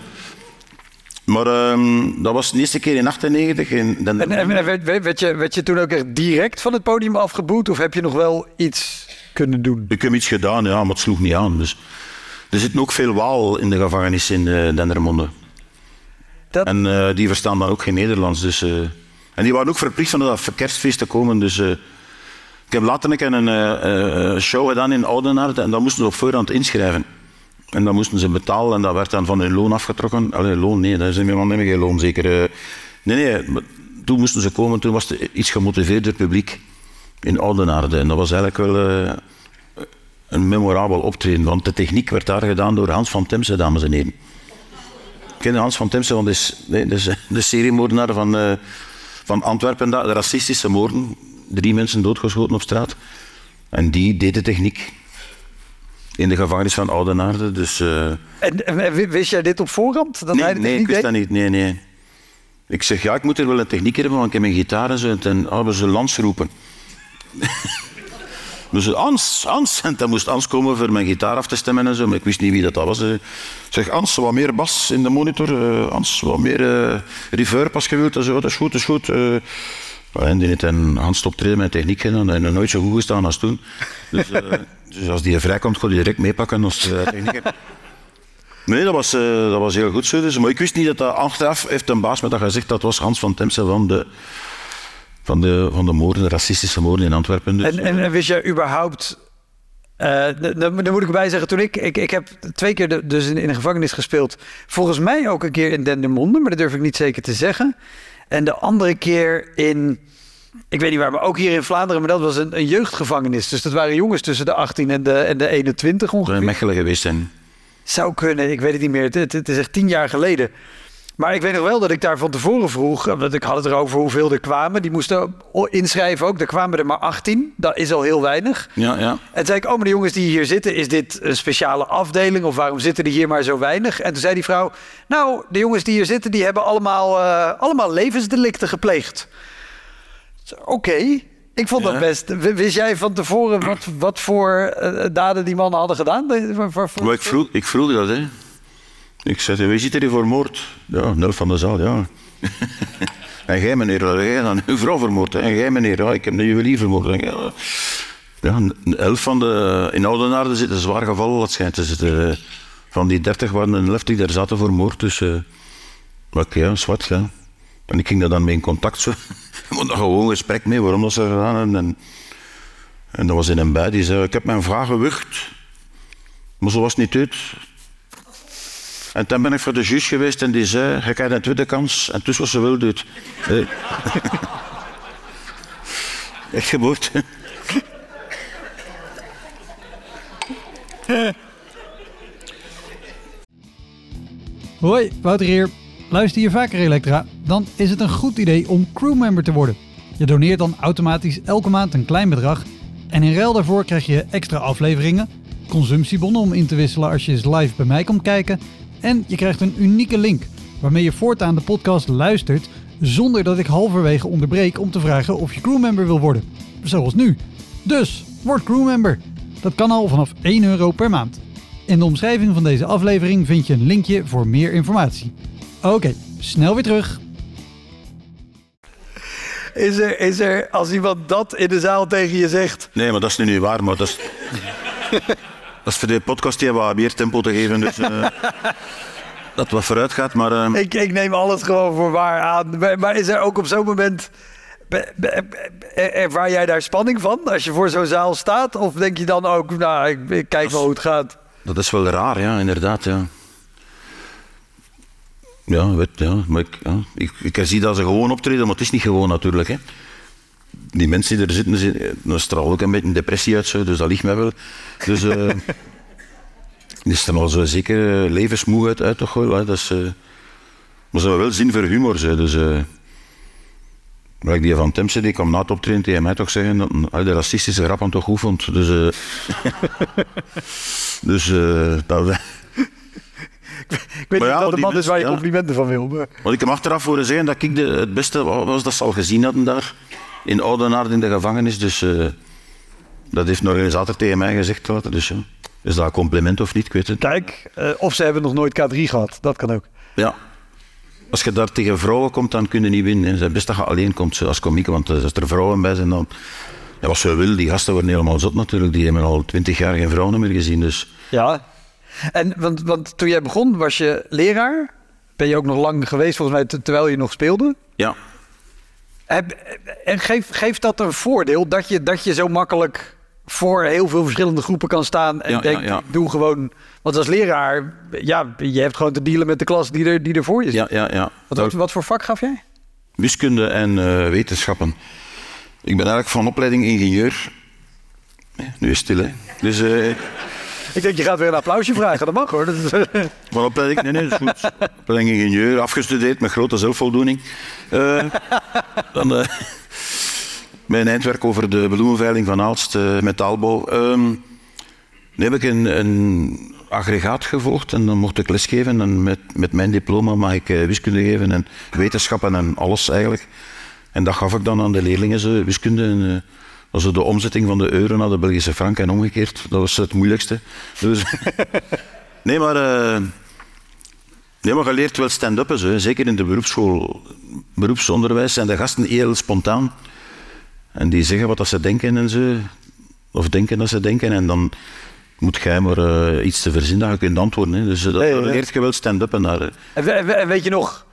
Maar ehm, dat was de eerste keer in 98. In, dan, En, en, en werd, je, werd je toen ook echt direct van het podium afgeboet? Of heb je nog wel iets kunnen doen? Ik heb iets gedaan, ja, maar het sloeg niet aan. Dus. Er zitten ook veel waal in de gevangenis in eh, Dendermonde. Dat- En eh, die verstaan dan ook geen Nederlands. Dus, eh, en die waren ook verplicht van dat kerstfeest te komen. Dus, eh, ik heb later een show gedaan in Oudenaarde en dan moesten ze op voorhand inschrijven. En dan moesten ze betalen en dat werd dan van hun loon afgetrokken. Allee, loon, nee, dat is in mijn geen loon zeker. eh. nee, nee, toen moesten ze komen, toen was het iets gemotiveerder publiek in Oudenaarde. En dat was eigenlijk wel een memorabel optreden, want de techniek werd daar gedaan door Hans van Temse, dames en heren. Ken Hans van Temse, want dat is, nee, is de seriemoordenaar van, eh, van Antwerpen, de racistische moorden. Drie mensen doodgeschoten op straat. En die deed de techniek in de gevangenis van Oudenaarde. Dus, eh, En, en wist jij dit op voorhand? Dat nee, nee, ik wist deed? dat niet. Nee, nee. Ik zeg, ja, ik moet er wel een techniek hebben, want ik heb mijn gitaar en zo. En hadden ze Lans roepen. dus Ans, Ans. En dan moest Ans komen voor mijn gitaar af te stemmen en zo. Maar ik wist niet wie dat was. Ik zeg, Ans, wat meer bas in de monitor. eh, Ans, wat meer eh, reverb als je wilt. En zo. Dat is goed, dat is goed. eh. en die heeft een Hans optreden met techniek gedaan. En nooit zo goed gestaan als toen. Dus, eh, dus als die vrijkomt, kon hij direct meepakken als uh, technieker. Nee, dat was, eh, dat was heel goed zo. Dus. Maar ik wist niet dat dat achteraf heeft een baas met dat gezegd. Dat was Hans van Temse van de, van de, van de moorden, de racistische moorden in Antwerpen. Dus. En, en, wist jij überhaupt... eh, d- dan, dan moet ik erbij zeggen, toen ik, ik... Ik heb twee keer de- dus in, in een gevangenis gespeeld. Volgens mij ook een keer in Dendermonde, maar dat durf ik niet zeker te zeggen. En de andere keer in... Ik weet niet waar, maar ook hier in Vlaanderen. Maar dat was een, een jeugdgevangenis. Dus dat waren jongens tussen de 18 en de, en de 21 Zou in ongeveer. Mechelen geweest zijn. Zou kunnen, ik weet het niet meer. Het, het, het is echt tien jaar geleden. Maar ik weet nog wel dat ik daar van tevoren vroeg. Want ik had het erover hoeveel er kwamen. Die moesten inschrijven ook. Er kwamen er maar 18. Dat is al heel weinig. Ja, ja. En zei ik, oh, maar de jongens die hier zitten, is dit een speciale afdeling? Of waarom zitten er hier maar zo weinig? En toen zei die vrouw, nou, de jongens die hier zitten, die hebben allemaal, eh, allemaal levensdelicten gepleegd. Oké, ik vond dat best. Wist jij van tevoren wat, wat voor eh, daden die mannen hadden gedaan? Waarvoor- Maar ik vroeg, ik vroeg dat, hè. Ik zei, wie zit er hier voor moord? Ja, nul van de zaal, ja. en jij, meneer, jij dan uw vrouw vermoord. hè. En jij, meneer, ja, ik heb de juwelier vermoord. En, ja, een elf van de... In Oudenaarde zitten zwaar gevallen, het schijnt te zitten. Van die dertig waren een elf die daar zaten voor moord. Dus, eh maar ik, ja, zwart, ja. En ik ging daar dan mee in contact, zo. Je moet daar gewoon een gesprek mee, waarom dat ze gedaan hebben. En, en dat was in een bij, die zei, ik heb mijn vraag gewurgd. Maar zo was het niet uit. En toen ben ik voor de juge geweest en die zei, je krijgt een tweede kans. En toen was ze wel dood. Eh. Echt geboord. Hoi, Wouter hier. Luister je vaker Elektra? Dan is het een goed idee om crewmember te worden. Je doneert dan automatisch elke maand een klein bedrag en in ruil daarvoor krijg je extra afleveringen, consumptiebonnen om in te wisselen als je eens live bij mij komt kijken en je krijgt een unieke link waarmee je voortaan de podcast luistert zonder dat ik halverwege onderbreek om te vragen of je crewmember wil worden. Zoals nu. Dus, word crewmember. Dat kan al vanaf 1 euro per maand. In de omschrijving van deze aflevering vind je een linkje voor meer informatie. Oké, snel weer terug. Is er, is er, als iemand dat in de zaal tegen je zegt... Nee, maar dat is nu niet waar, maar dat is... Is voor de podcast die wat meer tempo te geven. Dus, uh, dat wat vooruit gaat. Maar, uh, ik, ik neem alles gewoon voor waar aan. Maar, maar is er ook op zo'n moment... Ervaar jij daar spanning van als je voor zo'n zaal staat? Of denk je dan ook, nou, ik, ik kijk wel hoe het gaat? Dat is wel raar, ja, inderdaad. Ja. Ja, weet, ja, maar ik, ja, ik, ik zie dat ze gewoon optreden, maar het is niet gewoon natuurlijk. Hè. Die mensen die er zitten, dan straalt ook een beetje depressie uit, zo, dus dat ligt mij wel. Dus uh, die is er al zo zeker levensmoe uit, uit toch wel. Hè. Dat is, uh, maar ze hebben wel zin voor humor. Zo, dus, uh, maar ik die van Temse, die kwam na het optreden tegen mij toch zeggen dat hij de racistische grappen toch goed vond. Dus, uh, dus uh, dat, ik weet maar niet ja, dat de man is waar je complimenten van wil. Maar... Want ik heb achteraf horen zeggen dat ik de, het beste was dat ze al gezien hadden daar. In Oudenaard in de gevangenis. Dus uh, dat heeft een organisator tegen mij gezegd. Dus ja. Is dat een compliment of niet? Ik weet het. Kijk, uh, of ze hebben nog nooit K3 gehad. Dat kan ook. Ja. Als je daar tegen vrouwen komt, dan kun je niet winnen. Het is best dat je alleen komt als komiek. Want als er vrouwen bij zijn, dan... Ja, wat ze wil, die gasten worden helemaal zot natuurlijk. Die hebben al twintig jaar geen vrouwen meer gezien. Dus. Ja, en want, want toen jij begon, was je leraar. Ben je ook nog lang geweest, volgens mij, terwijl je nog speelde? Ja. En geeft geef dat een voordeel dat je, dat je zo makkelijk voor heel veel verschillende groepen kan staan en ja, denk, ja, doe gewoon. Want als leraar, ja, je hebt gewoon te dealen met de klas die er, die er voor je zit. Ja, ja, ja. Wat, wat, voor vak gaf jij? Wiskunde en uh, wetenschappen. Ik ben eigenlijk van opleiding ingenieur. Nu is het stil, hè. Dus... Uh, ik denk, je gaat weer een applausje vragen. Dat mag hoor. Dat is... Maar opleiding, nee, nee, dat is goed. Opleiding ingenieur, afgestudeerd met grote zelfvoldoening. Uh, dan uh, mijn eindwerk over de bloemenveiling van Aalst, uh, metaalbouw. Um, dan heb ik een, een, aggregaat gevolgd en dan mocht ik lesgeven. En met, met mijn diploma mag ik wiskunde geven en wetenschappen en alles eigenlijk. En dat gaf ik dan aan de leerlingen, zo, wiskunde. En, also de omzetting van de euro naar de Belgische frank en omgekeerd. Dat was het moeilijkste. Dus, nee, maar, uh, nee, maar je leert wel stand-up. Zeker in de beroepsschool, beroepsonderwijs zijn de gasten heel spontaan. En die zeggen wat dat ze denken en zo. Of denken dat ze denken. En dan moet jij maar uh, iets te verzinnen dat je kunt antwoorden. Hè. Dus uh, dat, nee, leert je wel stand-up. En, daar, en weet je nog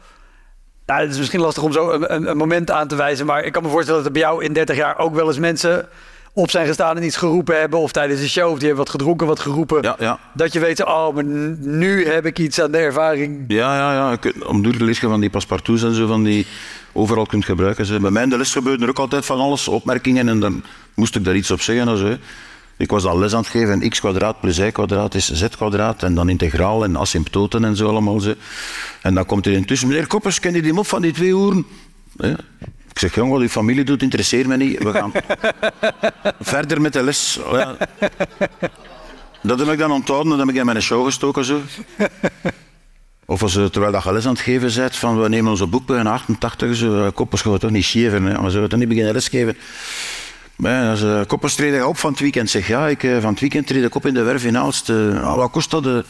nou, het is misschien lastig om zo een, een, moment aan te wijzen. Maar ik kan me voorstellen dat er bij jou in 30 jaar ook wel eens mensen op zijn gestaan en iets geroepen hebben. Of tijdens een show, of die hebben wat gedronken, wat geroepen. Ja, ja. Dat je weet, oh, maar nu heb ik iets aan de ervaring. Ja, ja, ja. Om door te lezen van die paspartouts en zo, van die overal kunt gebruiken. Bij mij in de les gebeurde er ook altijd van alles, opmerkingen. En dan moest ik daar iets op zeggen. Also. Ik was al les aan het geven, x kwadraat plus y kwadraat is z kwadraat. En dan integraal en asymptoten en zo allemaal. Zo. En dan komt er intussen, meneer Koppers, ken je die mop van die twee uren? Ja. Ik zeg, jongen, wat uw familie doet, interesseert me niet. We gaan verder met de les. Ja. Dat heb ik dan onthouden, dat heb ik in mijn show gestoken. Zo. Of als, terwijl dat je les aan het geven bent, van we nemen onze boek bij 88, zo, koppers gaan we toch niet schieven, maar zullen we toch niet beginnen lesgeven. Maar als uh, koppers treden op van het weekend, zeg ja, ik, uh, van het weekend treed ik op in de werf in Aalst. Uh, wat kost dat? Ik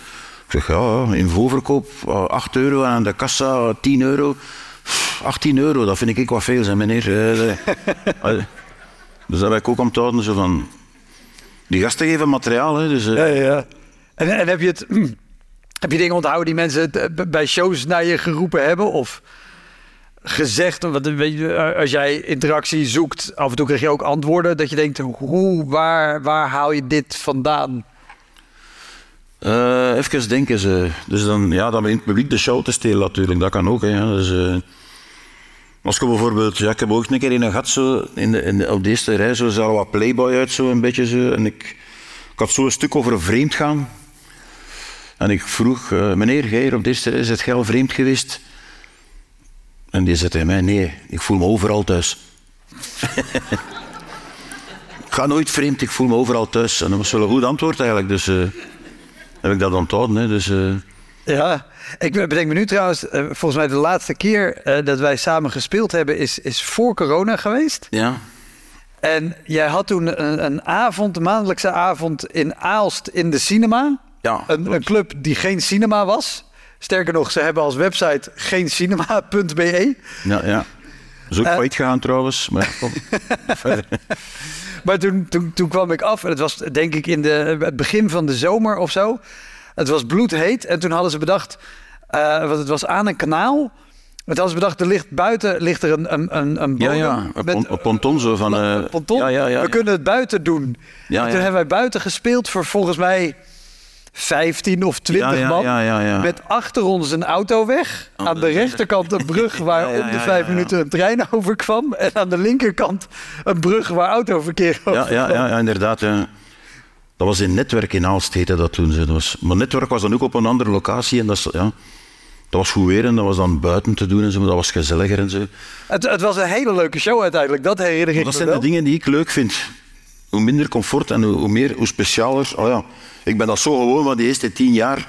zeg ja, in voorverkoop 8 euro en aan de kassa 10 euro. 18 euro, dat vind ik wat veel, zijn meneer. dus dat ben ik ook om te houden. Zo van, die gasten geven materiaal. Hè, dus, ja, ja. En, en heb, je het, heb je dingen onthouden die mensen bij shows naar je geroepen hebben? Of gezegd, want als jij interactie zoekt, af en toe krijg je ook antwoorden dat je denkt, hoe, waar, waar haal je dit vandaan? Uh, even denken ze. Dus dan, ja, dan in het publiek de show te stelen natuurlijk, dat kan ook. Hè, dus, als ik bijvoorbeeld, ja, ik heb ook een keer in een gat zo, in de, in op de eerste rij, zo zag wat playboy uit, een beetje zo. En ik, ik had zo een stuk over vreemd gaan. En ik vroeg, meneer, op de eerste rij, is het al vreemd geweest? En die zei tegen mij, nee, ik voel me overal thuis. ik ga nooit vreemd, ik voel me overal thuis. En dat was wel een goed antwoord eigenlijk, dus uh, heb ik dat onthouden. Hè, dus, uh... Ja, ik bedenk me nu trouwens, uh, volgens mij de laatste keer dat wij samen gespeeld hebben is, is voor corona geweest. Ja. En jij had toen een, een avond, een maandelijkse avond in Aalst in de cinema. Ja, een, een club die geen cinema was. Sterker nog, ze hebben als website geencinema.be. Ja, ja. is ook Eh. failliet gegaan trouwens. Maar kom, verder. Maar toen, toen, toen kwam ik af en het was denk ik in de, het begin van de zomer of zo. Het was bloedheet en toen hadden ze bedacht, eh, want het was aan een kanaal. Het hadden ze bedacht, er ligt buiten ligt er een, een, een, een Ja, bodem ja, een met- pon- een ponton zo van... eh, een ponton. Ja, ja, ja. We kunnen het buiten doen. Ja, en toen hebben wij buiten gespeeld voor volgens mij 15 of 20 Ja, ja, man. Met achter ons een autoweg. Oh, aan de rechterkant een brug waar om de vijf minuten een trein over kwam. En aan de linkerkant een brug waar autoverkeer over Ja, ja, kwam. ja, ja, inderdaad. Dat was in Netwerk in Aalst, heette dat toen. Dat was, maar Netwerk was dan ook op een andere locatie. En dat, is, ja, dat was goed weer en dat was dan buiten te doen en zo. maar Dat was gezelliger en zo. Het, het was een hele leuke show uiteindelijk. Dat herinner ik Maar me dat zijn wel. de dingen die ik leuk vind. Hoe minder comfort en hoe, hoe meer, hoe specialer. Oh ja, ik ben dat zo gewoon van die eerste tien jaar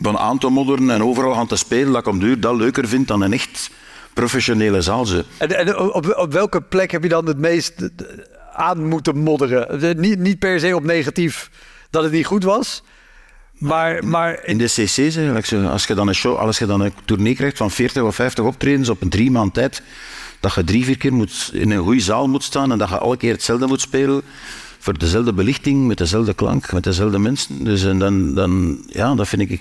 van aan te modderen en overal aan te spelen, dat ik om duur dat leuker vind dan een echt professionele zaal. Zo. En, en op, op welke plek heb je dan het meest eh, aan moeten modderen? De- Niet, niet per se op negatief dat het niet goed was. Maar, maar In de cc's, eigenlijk, als je dan een show, als je dan een tournee krijgt van 40 of 50 optredens op een drie maand tijd, dat je drie, vier keer moet, in een goede zaal moet staan en dat je elke keer hetzelfde moet spelen, voor dezelfde belichting, met dezelfde klank, met dezelfde mensen. Dus en dan, dan, ja, dat vind ik...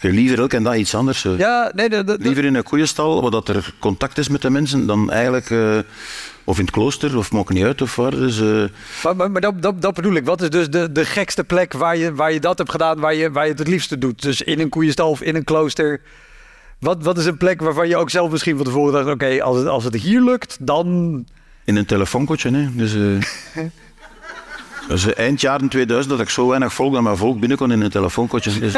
Liever elke dag iets anders. Zo. ja, nee, dat, dat- Liever in een koeienstal, waar dat er contact is met de mensen, dan eigenlijk... eh, of in het klooster, of maakt niet uit of waar. Dus, eh, maar, maar, maar dat, dat, dat bedoel ik. Wat is dus de, de gekste plek waar je, waar je dat hebt gedaan, waar je, waar je het het liefste doet? Dus in een koeienstal of in een klooster. Wat, wat is een plek waarvan je ook zelf misschien van tevoren dacht... oké, als, het, als het hier lukt, dan... In een telefoonkotje, hè. Dus, eh dus eind jaren 2000 dat ik zo weinig volk dat mijn volk binnen kon in een telefoonkotje. Dus,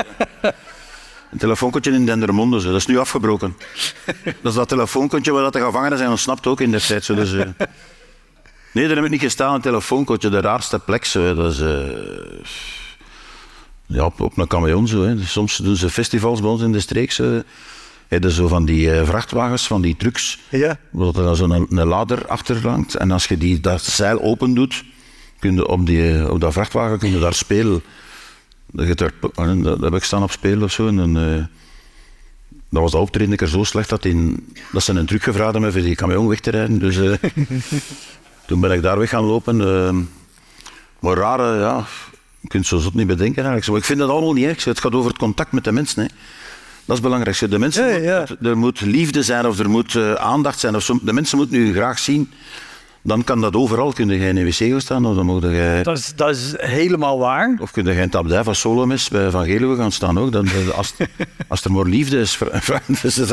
een telefoonkotje in Dendermonde, zo. dat is nu afgebroken. Dat is dat telefoonkotje waar dat de gevangenen zijn ontsnapt ook in de tijd. Zo. Dus, eh. Nee, daar heb ik niet gestaan, een telefoonkotje, de raarste plek. Zo. Dat is, eh, ja, op, op een camion. Zo, hè. Soms doen ze festivals bij ons in de streek. Zo. Hebben zo van die eh, vrachtwagens, van die trucks. Ja. Waar er dan zo'n een lader achter hangt. En als je die, dat zeil open doet, kun je op, die, op dat vrachtwagen kun je daar spelen. Dat, dat heb ik staan op spelen of zo. En dan, eh, dat was de optreden keer zo slecht dat, in, dat ze een truc gevraagd hebben voor die camion weg te rijden. Dus eh, toen ben ik daar weg gaan lopen. eh, maar rare, ja, je kunt zo zot niet bedenken eigenlijk. Zo, Ik vind dat allemaal niet erg. Het gaat over het contact met de mensen. Hè. Dat is belangrijk. De mensen, Ja, ja. moet- er moet liefde zijn of er moet aandacht zijn. Of zo. De mensen moeten u graag zien. Dan kan dat overal. Kun je in een wc gaan staan of dan moet je... Dat is, dat is helemaal waar. Of kun je geen tabdij van Solomis bij Van Geluwe gaan staan ook. Dan, eh, als, als er maar liefde is. dus dat,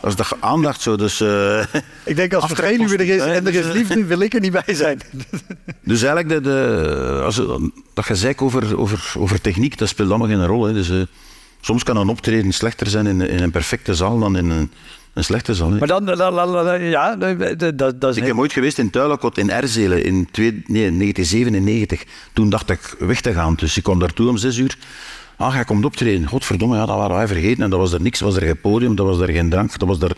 dat is toch aandacht zo. Dus, eh, Ik denk als Aftrek Vegeluwe er is en er is hè, liefde, wil ik er niet bij zijn. dus eigenlijk, de, de, als, je- dat gezeik over, over, over techniek, dat speelt allemaal geen rol. Hè. Dus, eh, soms kan een optreden slechter zijn in, in een perfecte zaal dan in een, een slechte zaal. hè. Maar dan, la- la- la- ja, dat, dat, is Ik heb ooit geweest in Tuilekot in Erzelen in twee, nee, 1997. Toen dacht ik weg te gaan. Dus ik kwam daartoe om zes uur. Ah, jij komt optreden. Godverdomme, ja, dat waren wij vergeten. En dat was er niks. was er geen podium, dat was er geen drank, dat was er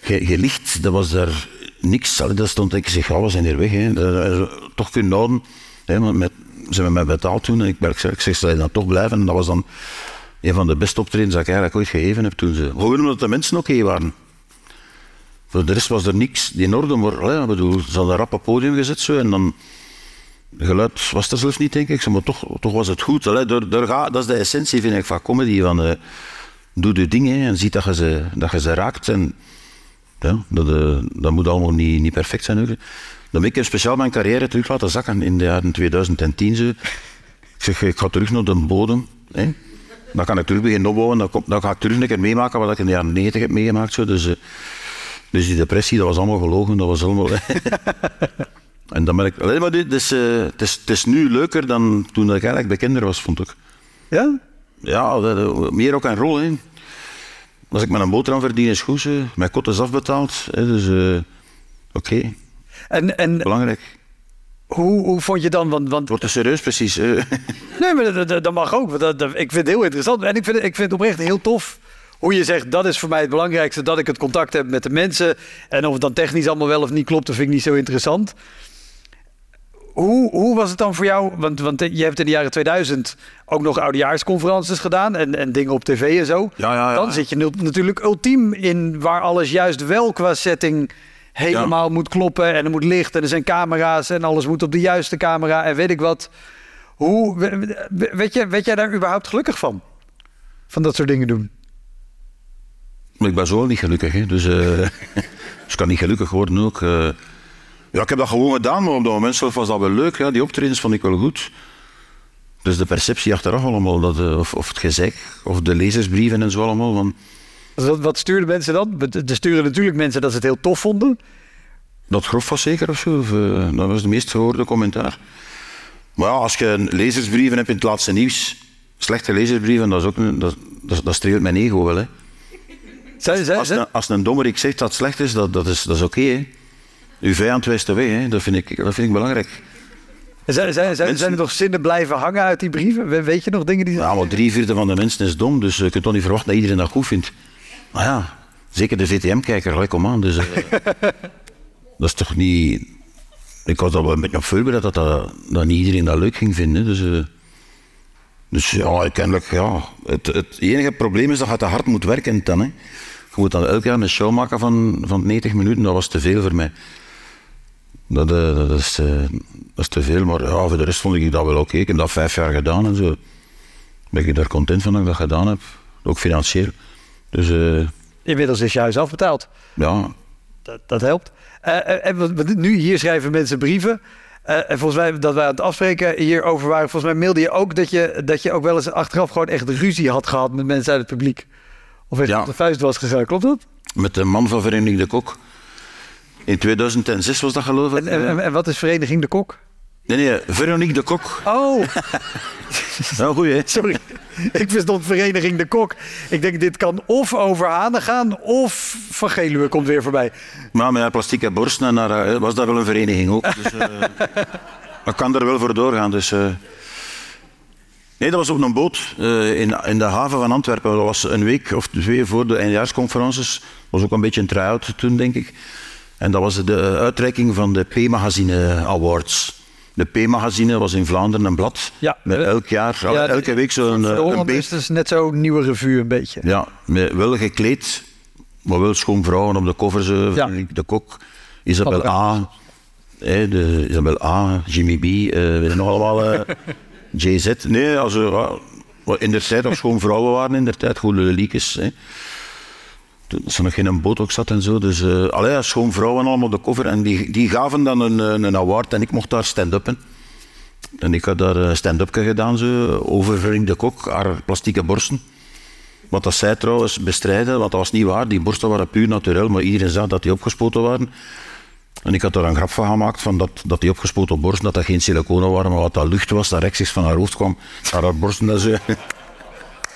geen, geen licht, dat was er niks. Allee, Dat stond ik zeg, ja, we zijn hier weg. Hè. Dat- dat- toch kunnen houden. Hè, met, ze hebben mij betaald toen. En ik, ben- ik zeg, ik zeg, zal je dan toch blijven? En dat was dan een van de beste optredens dat ik eigenlijk ooit gegeven heb toen. Ze. Gewoon omdat de mensen oké waren. Voor de rest was er niks in orde, maar ik bedoel, ze hadden rap op podium gezet zo, en dan... Geluid was er zelfs niet, denk ik, maar toch, toch was het goed. Door, ga- dat is de essentie, vind ik, van comedy. Van, eh, doe de dingen en ziet dat je ze, dat je ze raakt. En, ja, dat, eh, dat moet allemaal niet, niet perfect zijn. Dan heb ik speciaal mijn carrière terug laten zakken in de jaren 2010. Zo. Ik zeg, ik ga terug naar de bodem. Hè. Dan kan ik terug beginnen opbouwen. Dan, dan ga ik terug een keer meemaken wat ik in de jaren 90 heb meegemaakt. Zo. Dus, eh, dus die depressie, dat was allemaal gelogen. Dat was allemaal... en dan ben ik... Alleen maar dit, dus, eh, het, is, het is nu leuker dan toen ik eigenlijk bekender was, vond ik. Ja? Ja, dat- meer ook een rol. Hè. Als ik met een boterham verdien, is goed. hè. Mijn kot is afbetaald. Hè, dus eh, oké, En, en belangrijk. hoe, hoe vond je dan, want, want Het wordt te serieus, precies. Nee, maar dat, dat, mag ook. Dat, dat- ik vind het heel interessant. En ik vind, het- ik vind het oprecht heel tof hoe je zegt... dat is voor mij het belangrijkste, dat ik het contact heb met de mensen. En of het dan technisch allemaal wel of niet klopt, dat vind ik niet zo interessant. hoe, hoe was het dan voor jou? Want, want je hebt in de jaren 2000 ook nog oudejaarsconferences gedaan en, en dingen op tv en zo. Ja, ja, ja. Dan zit je natuurlijk ultiem in waar alles juist wel qua setting helemaal moet kloppen. En er moet licht en er zijn camera's en alles moet op de juiste camera en weet ik wat. Hoe, we- we- weet, je, weet jij daar überhaupt gelukkig van? Van dat soort dingen doen? Maar ik ben zo niet gelukkig, hè. Dus, eh, dus ik kan niet gelukkig worden ook. eh. ja, ik heb dat gewoon gedaan, maar op dat moment zelf was dat wel leuk. Ja. Die optredens vond ik wel goed. Dus de perceptie achteraf allemaal, dat, eh, of, of het gezeik, of de lezersbrieven en zo allemaal. Van, Dus Wat, stuurden mensen dan? Er sturen natuurlijk mensen dat ze het heel tof vonden. dat grof was zeker of zo. Of, dat was de meest gehoorde commentaar. Maar ja, als je lezersbrieven hebt in het laatste nieuws, slechte lezersbrieven, dat, is ook, een- dat, dat, dat streelt mijn ego wel. Hè. Als, een, als een dommerik zegt dat het slecht is, dat, dat is, dat is oké. hè. Uw vijand wijst de weg. Dat, vind ik, dat vind ik belangrijk. zijn, zijn, zijn, Mensen- zijn er nog zinnen blijven hangen uit die brieven? We- Weet je nog dingen die... Ja, maar drie vierde van de mensen is dom, dus je kunt toch niet verwachten dat iedereen dat goed vindt. Maar ja, zeker de VTM-kijker, gelijk om aan. Dus, eh, dat is toch niet... Ik was al wel een beetje op voorbereid dat, dat, dat niet iedereen dat leuk ging vinden. Dus, eh, dus ja, kennelijk, ja. Het, het enige probleem is dat je te hard moet werken dan. Hè. Je moet dan elk jaar een show maken van, van 90 minuten, dat was te veel voor mij. Dat, eh, dat, is, eh, dat is te veel, maar ja, voor de rest vond ik dat wel oké. Ik heb dat vijf jaar gedaan en zo ben ik daar content van dat ik dat gedaan heb. Ook financieel. Dus eh, Inmiddels is je huis afbetaald. ja, Dat, dat helpt. En wat- nu, hier schrijven mensen brieven. En volgens mij, dat wij aan het afspreken hierover waren, volgens mij mailde je ook dat je, dat je ook wel eens achteraf gewoon echt ruzie had gehad met mensen uit het publiek. Of Ja. op de vuist was gegaan. Klopt dat? met de man van Vereniging de Kok. In 2006 was dat geloof ik. En, en, en wat is Vereniging de Kok? Nee, nee, Veronique de Kok. Oh, Nou, goed hè. sorry. Ik verstond Vereniging de Kok. Ik denk, dit kan of over Hanen gaan, of Van Geluwe komt weer voorbij. Maar met haar plastieke borsten en haar, eh, was dat wel een vereniging ook. Dus, eh dat kan er wel voor doorgaan. Dus, eh. Nee, dat was op een boot eh, in, in de haven van Antwerpen. Dat was een week of twee voor de eindejaarsconferences. Dat was ook een beetje een try-out toen, denk ik. En dat was de uitreiking van de P-magazine Awards. De P-magazine was in Vlaanderen een blad. Ja. Met elk jaar, Ja, elke week zo'n eh, een Holland is beest. dus net zo'n nieuwe revue een beetje. Ja, met, wel gekleed, maar wel schoon vrouwen op de cover. Zo, Ja. De kok, Isabel A. de, Isabel A, Jimmy B, eh weet je nog allemaal. eh, JZ. Nee, also, ja, wat in der tijd nog schoon vrouwen waren, in der tijd goede. Toen ze nog geen botox zat en zo. Dus eh allee, ja, schoon vrouwen allemaal de cover. En die, die gaven dan een, eh, een award en ik mocht daar stand-uppen. En ik had daar een stand-upje gedaan, zo, over de Kok, haar plastieke borsten. Wat dat zij trouwens bestrijden, want dat was niet waar. Die borsten waren puur natuurlijk, maar iedereen zag dat die opgespoten waren. En ik had er een grap van gemaakt, van dat, dat die opgespoten borsten, dat dat geen siliconen waren, maar wat dat lucht was, dat rechtstreeks van haar hoofd kwam, naar haar borsten. Dat, zo.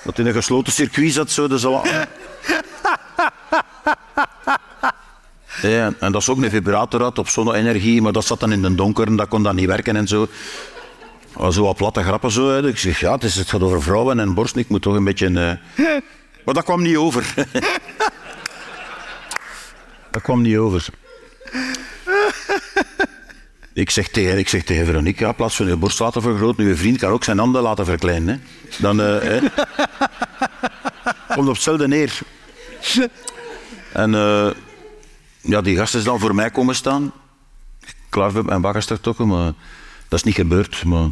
dat in een gesloten circuit zat, zo. Dus al... Ja, en dat is ook een vibrator had op zonne-energie, maar dat zat dan in de donker en dat kon dan niet werken en zo. Zo wat platte grappen zo. Ik zeg, ja, het, is, het gaat over vrouwen en borsten. Ik moet toch een beetje... eh, Maar dat kwam niet over. dat kwam niet over. Ik zeg tegen, ik zeg tegen Veronique, ja, in plaats van je borst laten vergroten, je vriend kan ook zijn handen laten verkleinen. Hè. Dan eh, hè. komt op hetzelfde neer. En eh, ja, die gast is dan voor mij komen staan. Klaar met mijn bakkerstertokken, maar dat is niet gebeurd. Maar,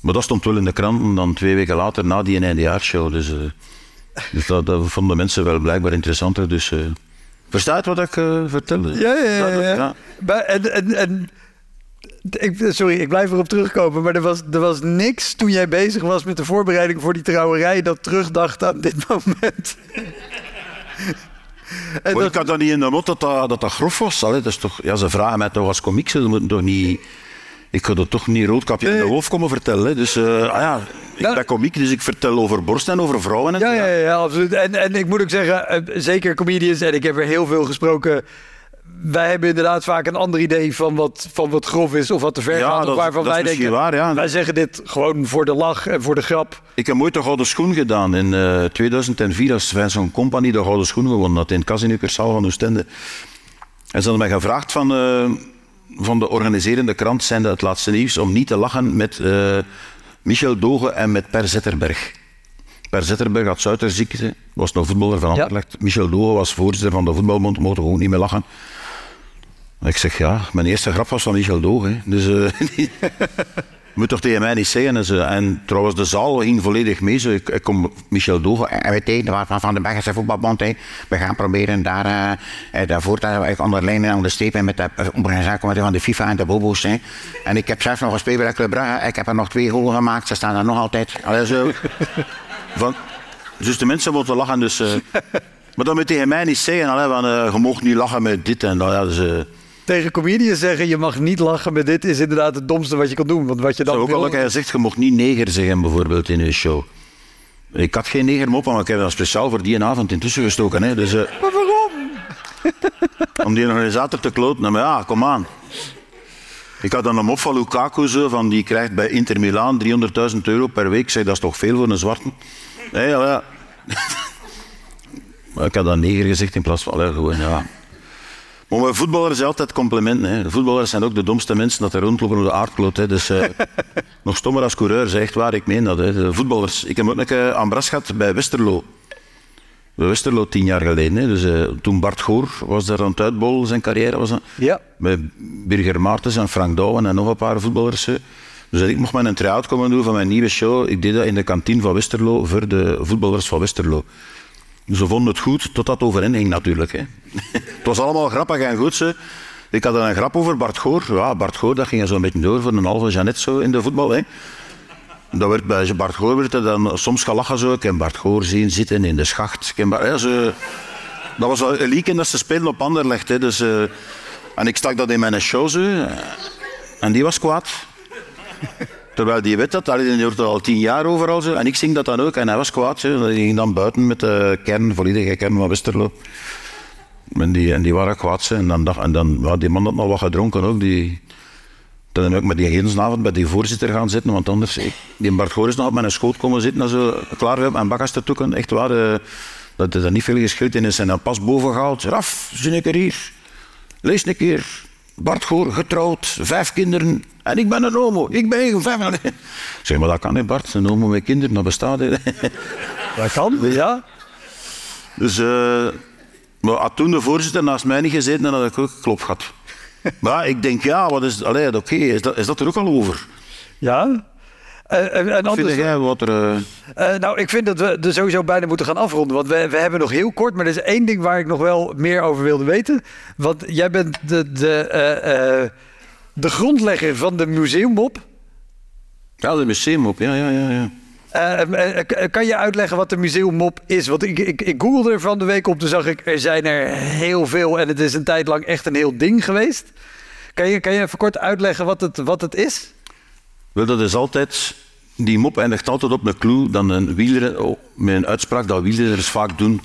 maar dat stond wel in de krant en dan twee weken later na die eindejaarsshow. Dus, eh, dus dat, dat vonden mensen wel blijkbaar interessanter. Dus, verstaat wat ik eh vertel? Ja, ja, ja. ja. Ja. Maar en, en, en, ik, sorry, ik blijf erop terugkomen. Maar er was, er was niks toen jij bezig was met de voorbereiding voor die trouwerij... dat terugdacht aan dit moment. en dat, ik had dat niet in de mot dat dat, dat, dat grof was. Allee, dat is toch, ja, ze vragen mij toch als komiek, ze moeten toch niet... Ik ga dat toch niet roodkapje in de hoofd komen vertellen. Dus eh, ah ja, ik Ja. ben komiek, dus ik vertel over borsten en over vrouwen. En, ja, ja, ja, absoluut. En, en ik moet ook zeggen, eh, zeker comedians, en ik heb er heel veel gesproken... wij hebben inderdaad vaak een ander idee van wat, van wat grof is... of wat te ver Ja, gaat, of dat- waarvan dat wij denken... waar, ja. wij zeggen dit gewoon voor de lach en voor de grap. Ik heb ooit de Gouden Schoen gedaan in eh 2004 als Vincent Company de Gouden Schoen gewonnen had in Casino Cursaal van Oostende. En ze hadden mij gevraagd van, eh, van de organiserende krant zijn het laatste nieuws om niet te lachen met uh, Michel Doge en met Per Zetterberg. Per Zetterberg had suiterziekte, was nog voetballer van Anderlecht. Ja. Michel Doge was voorzitter van de voetbalbond, mochten gewoon niet meer lachen. Ik zeg ja, mijn eerste grap was van Michel Doge. Dus uh, moet toch tegen mij niet zeggen. En, ze, en trouwens, de zaal ging volledig mee. Zo, ik, ik kom Michel Doge en wij tegen van, van de Belgische voetbalbond. Hè. We gaan proberen daar, uh, daarvoor te onder lijnen onderstrepen met de organisatie van de FIFA en de Bobo's. Hè. En ik heb zelf nog gespeeld bij de Club Brugge. Ik heb er nog twee goals gemaakt. Ze staan er nog altijd. Allee, zo. Van, dus de mensen moeten lachen. Dus, uh, maar dat moet tegen mij niet zeggen. Allee, van, je mag niet lachen met dit en dat. Ja, dus, tegen comedians zeggen je mag niet lachen met dit is inderdaad het domste wat je kan doen. Want wat je dan Zou ook wil... al hij zegt je mocht niet neger zeggen bijvoorbeeld in een show. Ik had geen neger mop, maar ik heb dat speciaal voor die avond intussen gestoken. Hè. Dus, uh, maar waarom? om die organisator te kloten. Maar ja, kom aan. Ik had dan een mop van Lukaku, zo, van die krijgt bij Inter Milaan 300.000 euro per week. Ik zei, dat is toch veel voor een zwarte? Nee, ja, ja. maar ik had dan neger gezegd in plaats van, gewoon, ja... Maar voetballers zijn altijd complimenten. Hè. De voetballers zijn ook de domste mensen dat er rondlopen op de aardkloot. Hè. Dus uh, nog stommer als coureur, zeg echt waar, ik meen dat. Hè. De voetballers. Ik heb ook een keer aan Bras gehad bij Westerlo. Bij Westerlo tien jaar geleden. Hè. Dus, uh, toen Bart Goor was daar aan het uitbollen, zijn carrière was dat. Ja. Met Birger Maartens en Frank Douwen en nog een paar voetballers. Hè. Dus ik mocht mijn try-out komen doen van mijn nieuwe show. Ik deed dat in de kantine van Westerlo voor de voetballers van Westerlo. Ze vonden het goed, tot dat overeen ging natuurlijk. Hè. het was allemaal grappig en goed. Ze. Ik had een grap over Bart Goor. Ja, Bart Goor, dat ging zo een beetje door voor een halve Jeannette zo in de voetbal. Hè. Dat werd bij Bart Goor werd er dan soms gelachen zo. Ik heb Bart Goor zien zitten in de schacht. Ik ze, dat was een leak dat ze spelen op Anderlecht. Hè. Dus, uh, en ik stak dat in mijn show zo. En die was kwaad. Terwijl die weet dat, die hoort al tien jaar overal. Zo. En ik zing dat dan ook. En hij was kwaad. Zo. Die ging dan buiten met de kern, volledige kern van Westerlo. En die, en die waren kwaad. Zo. En dan, dacht, en dan ja, die man had nog wat gedronken ook. Die, dan ook met die hevensavond bij die voorzitter gaan zitten. Want anders, ik, die Bart Goris nog op mijn schoot komen zitten. En zo, klaar hebben mijn bakkers te toeken. Echt waar. Uh, dat is er niet veel geschild in is. En dan pas boven gehaald. Raf, zie ik er hier. Lees een keer. Bart Goor, getrouwd, vijf kinderen. En ik ben een homo. Ik ben vijf. Zeg maar, dat kan niet, Bart. Een homo met kinderen, dat bestaat. Dat kan, ja. Dus, uh, maar had toen de voorzitter naast mij niet gezeten, dan had ik ook klop gehad. maar ik denk, ja, wat is... Allee, oké, okay, is, dat, is dat er ook al over? Ja. Uh, en anders, vind jij wat er... Uh... Uh, nou, ik vind dat we er sowieso bijna moeten gaan afronden. Want we, we hebben nog heel kort, maar er is één ding waar ik nog wel meer over wilde weten. Want jij bent de, de, de grondlegger van de museummop. Ja, de museummop, ja, ja, ja. ja. Kan je uitleggen wat de museummop is? Want ik, ik, ik googelde er van de week op, toen zag ik er zijn er heel veel en het is een tijd lang echt een heel ding geweest. Kan je, kan je even kort uitleggen wat het, wat het is? Wel, dat is altijd die mop eindigt altijd op een clue dan een wielrenner, oh, met een uitspraak dat wielrenners vaak doen.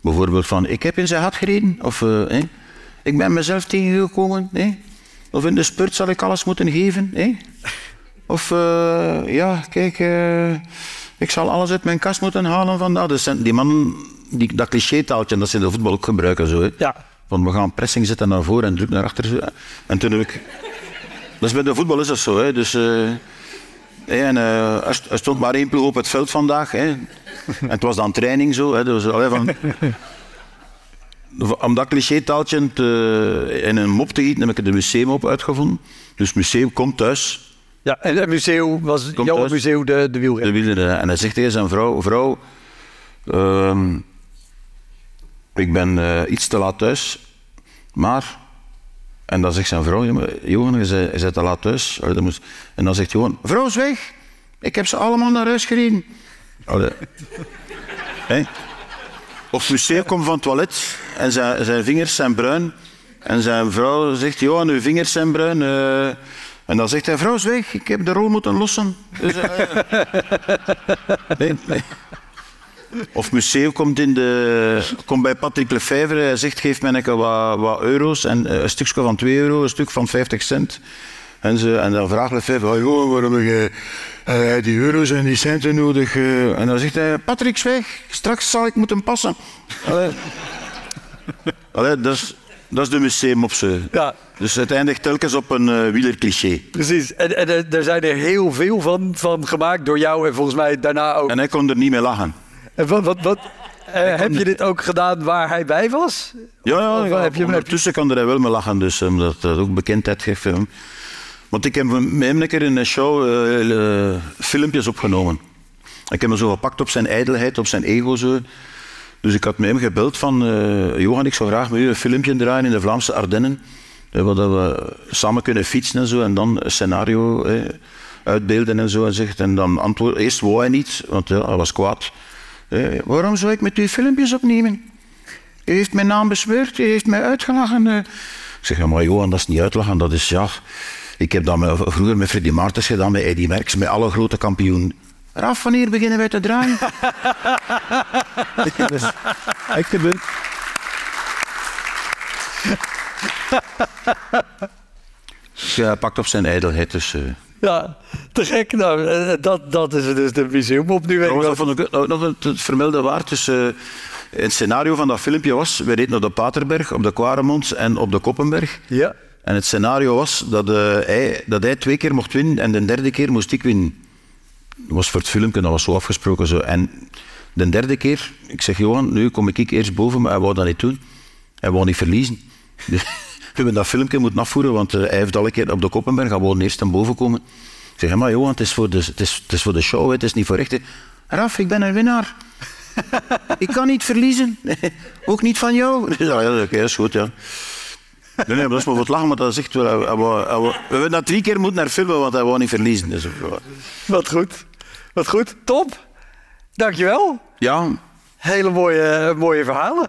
Bijvoorbeeld van, ik heb in zijn hart gereden, of uh, ik ben mezelf tegengekomen, of in de spurt zal ik alles moeten geven. Of, uh, ja, kijk, uh, ik zal alles uit mijn kast moeten halen vandaag. Dus die man, die, dat cliché-taaltje, dat ze in de voetbal ook gebruiken. Zo, hè. Ja. Van, we gaan pressing zetten naar voren en druk naar achter. Zo. En toen heb ik... Dus bij de voetbal is dat zo. Hè. Dus... En, uh, er stond maar één ploeg op het veld vandaag. Hè. En het was dan training zo. Hè. Dus, allee, van, om dat cliché-taaltje in een mop te gieten, heb ik de museumop uitgevonden. Dus museum komt thuis. Ja, en het museum was komt jouw thuis, museum de, de wielrenner. De wielrenner. En hij zegt tegen zijn vrouw, vrouw, uh, ik ben uh, iets te laat thuis, maar en dan zegt zijn vrouw, Johan, je bent te laat thuis. En dan zegt Johan, vrouw is weg. Ik heb ze allemaal naar huis gereden. hey. Of museum komt van het toilet en zijn, zijn vingers zijn bruin. En zijn vrouw zegt, Johan, uw vingers zijn bruin. Uh, en dan zegt hij, vrouw is weg, ik heb de rol moeten lossen. Dus, uh, nee, nee. Of museum komt, in de, komt bij Patrick Lefevre. Hij zegt, geef mij een wat, wat euro's. En een stukje van 2 euro, een stuk van 50 cent. En, ze, en dan vraagt Lefevre, oh, joh, waarom heb je uh, die euro's en die centen nodig? Uh, en dan zegt hij, Patrick, weg. Straks zal ik moeten passen. Allee. Allee, dat is Dat is de museum op ze. Ja, Dus het eindigt telkens op een eh wielercliché. precies. En, en er- er zijn er heel veel van, van gemaakt door jou en volgens mij daarna ook. En hij kon er niet mee lachen. En wat, wat, wat, eh, heb je dit ook gedaan waar hij bij was? Ja, ja, heb je hem- ondertussen kan er wel mee lachen, dus omdat dat ook bekendheid geeft. hem. Want ik heb met hem een keer in een show eh, eh, filmpjes opgenomen. Ik heb me zo gepakt op zijn ijdelheid, op zijn ego. Zo. Dus ik had met hem gebeld van... eh, Johan, ik zou graag met u een filmpje draaien in de Vlaamse Ardennen. eh, dat we samen kunnen fietsen en zo. En dan een scenario eh, uitbeelden en zo. En, zegt, en dan antwoord... Eerst wou hij niet, want ja, hij was kwaad. Eh, waarom zou ik met u filmpjes opnemen? U heeft mijn naam besmeurd, u heeft mij uitgelachen. eh. Ik zeg, ja, maar Johan, dat is niet uitlachen, dat is ja... Ik heb dat met- vroeger met Freddy Martens gedaan, met Eddy Merckx, met alle grote kampioenen. Raf, wanneer beginnen wij te draaien? gebeurd. Dus hij pakt op zijn ijdelheid, dus... eh. Ja, te gek. Nou, eh, dat, dat is dus de museum op nu. ik Trouwens, wel. dat vond ik ook nog het, vermelde waard. Dus, eh, het scenario van dat filmpje was, we reden op de Paterberg, op de Quaremont en op de Koppenberg. Ja. En het scenario was dat, eh, hij, dat hij twee keer mocht winnen en de derde keer moest ik winnen. Dat was voor het filmpje, dat was zo afgesproken. Zo. En de derde keer, ik zeg Johan, nu kom ik eerst boven, maar hij wou dat niet doen. Hij wou niet verliezen. Dus we hebben dat filmpje moeten afvoeren, want eh, hij heeft al een keer op de Koppenberg, hij wou eerst naar boven komen. Ik zeg, maar Johan, het is voor de, het is, het is voor de show, het is niet voor echt. hè. Raf, ik ben een winnaar. ik kan niet verliezen. Ook niet van jou. Ja, oké, dat is goed, ja. Nee, nee, maar dat is maar wat lachen, maar dat is echt wel... we hebben dat drie keer moeten naar filmen, want hij wou niet verliezen. Dus, Wat goed. Wat goed. Top. Dankjewel. ja, Hele mooie, mooie verhalen.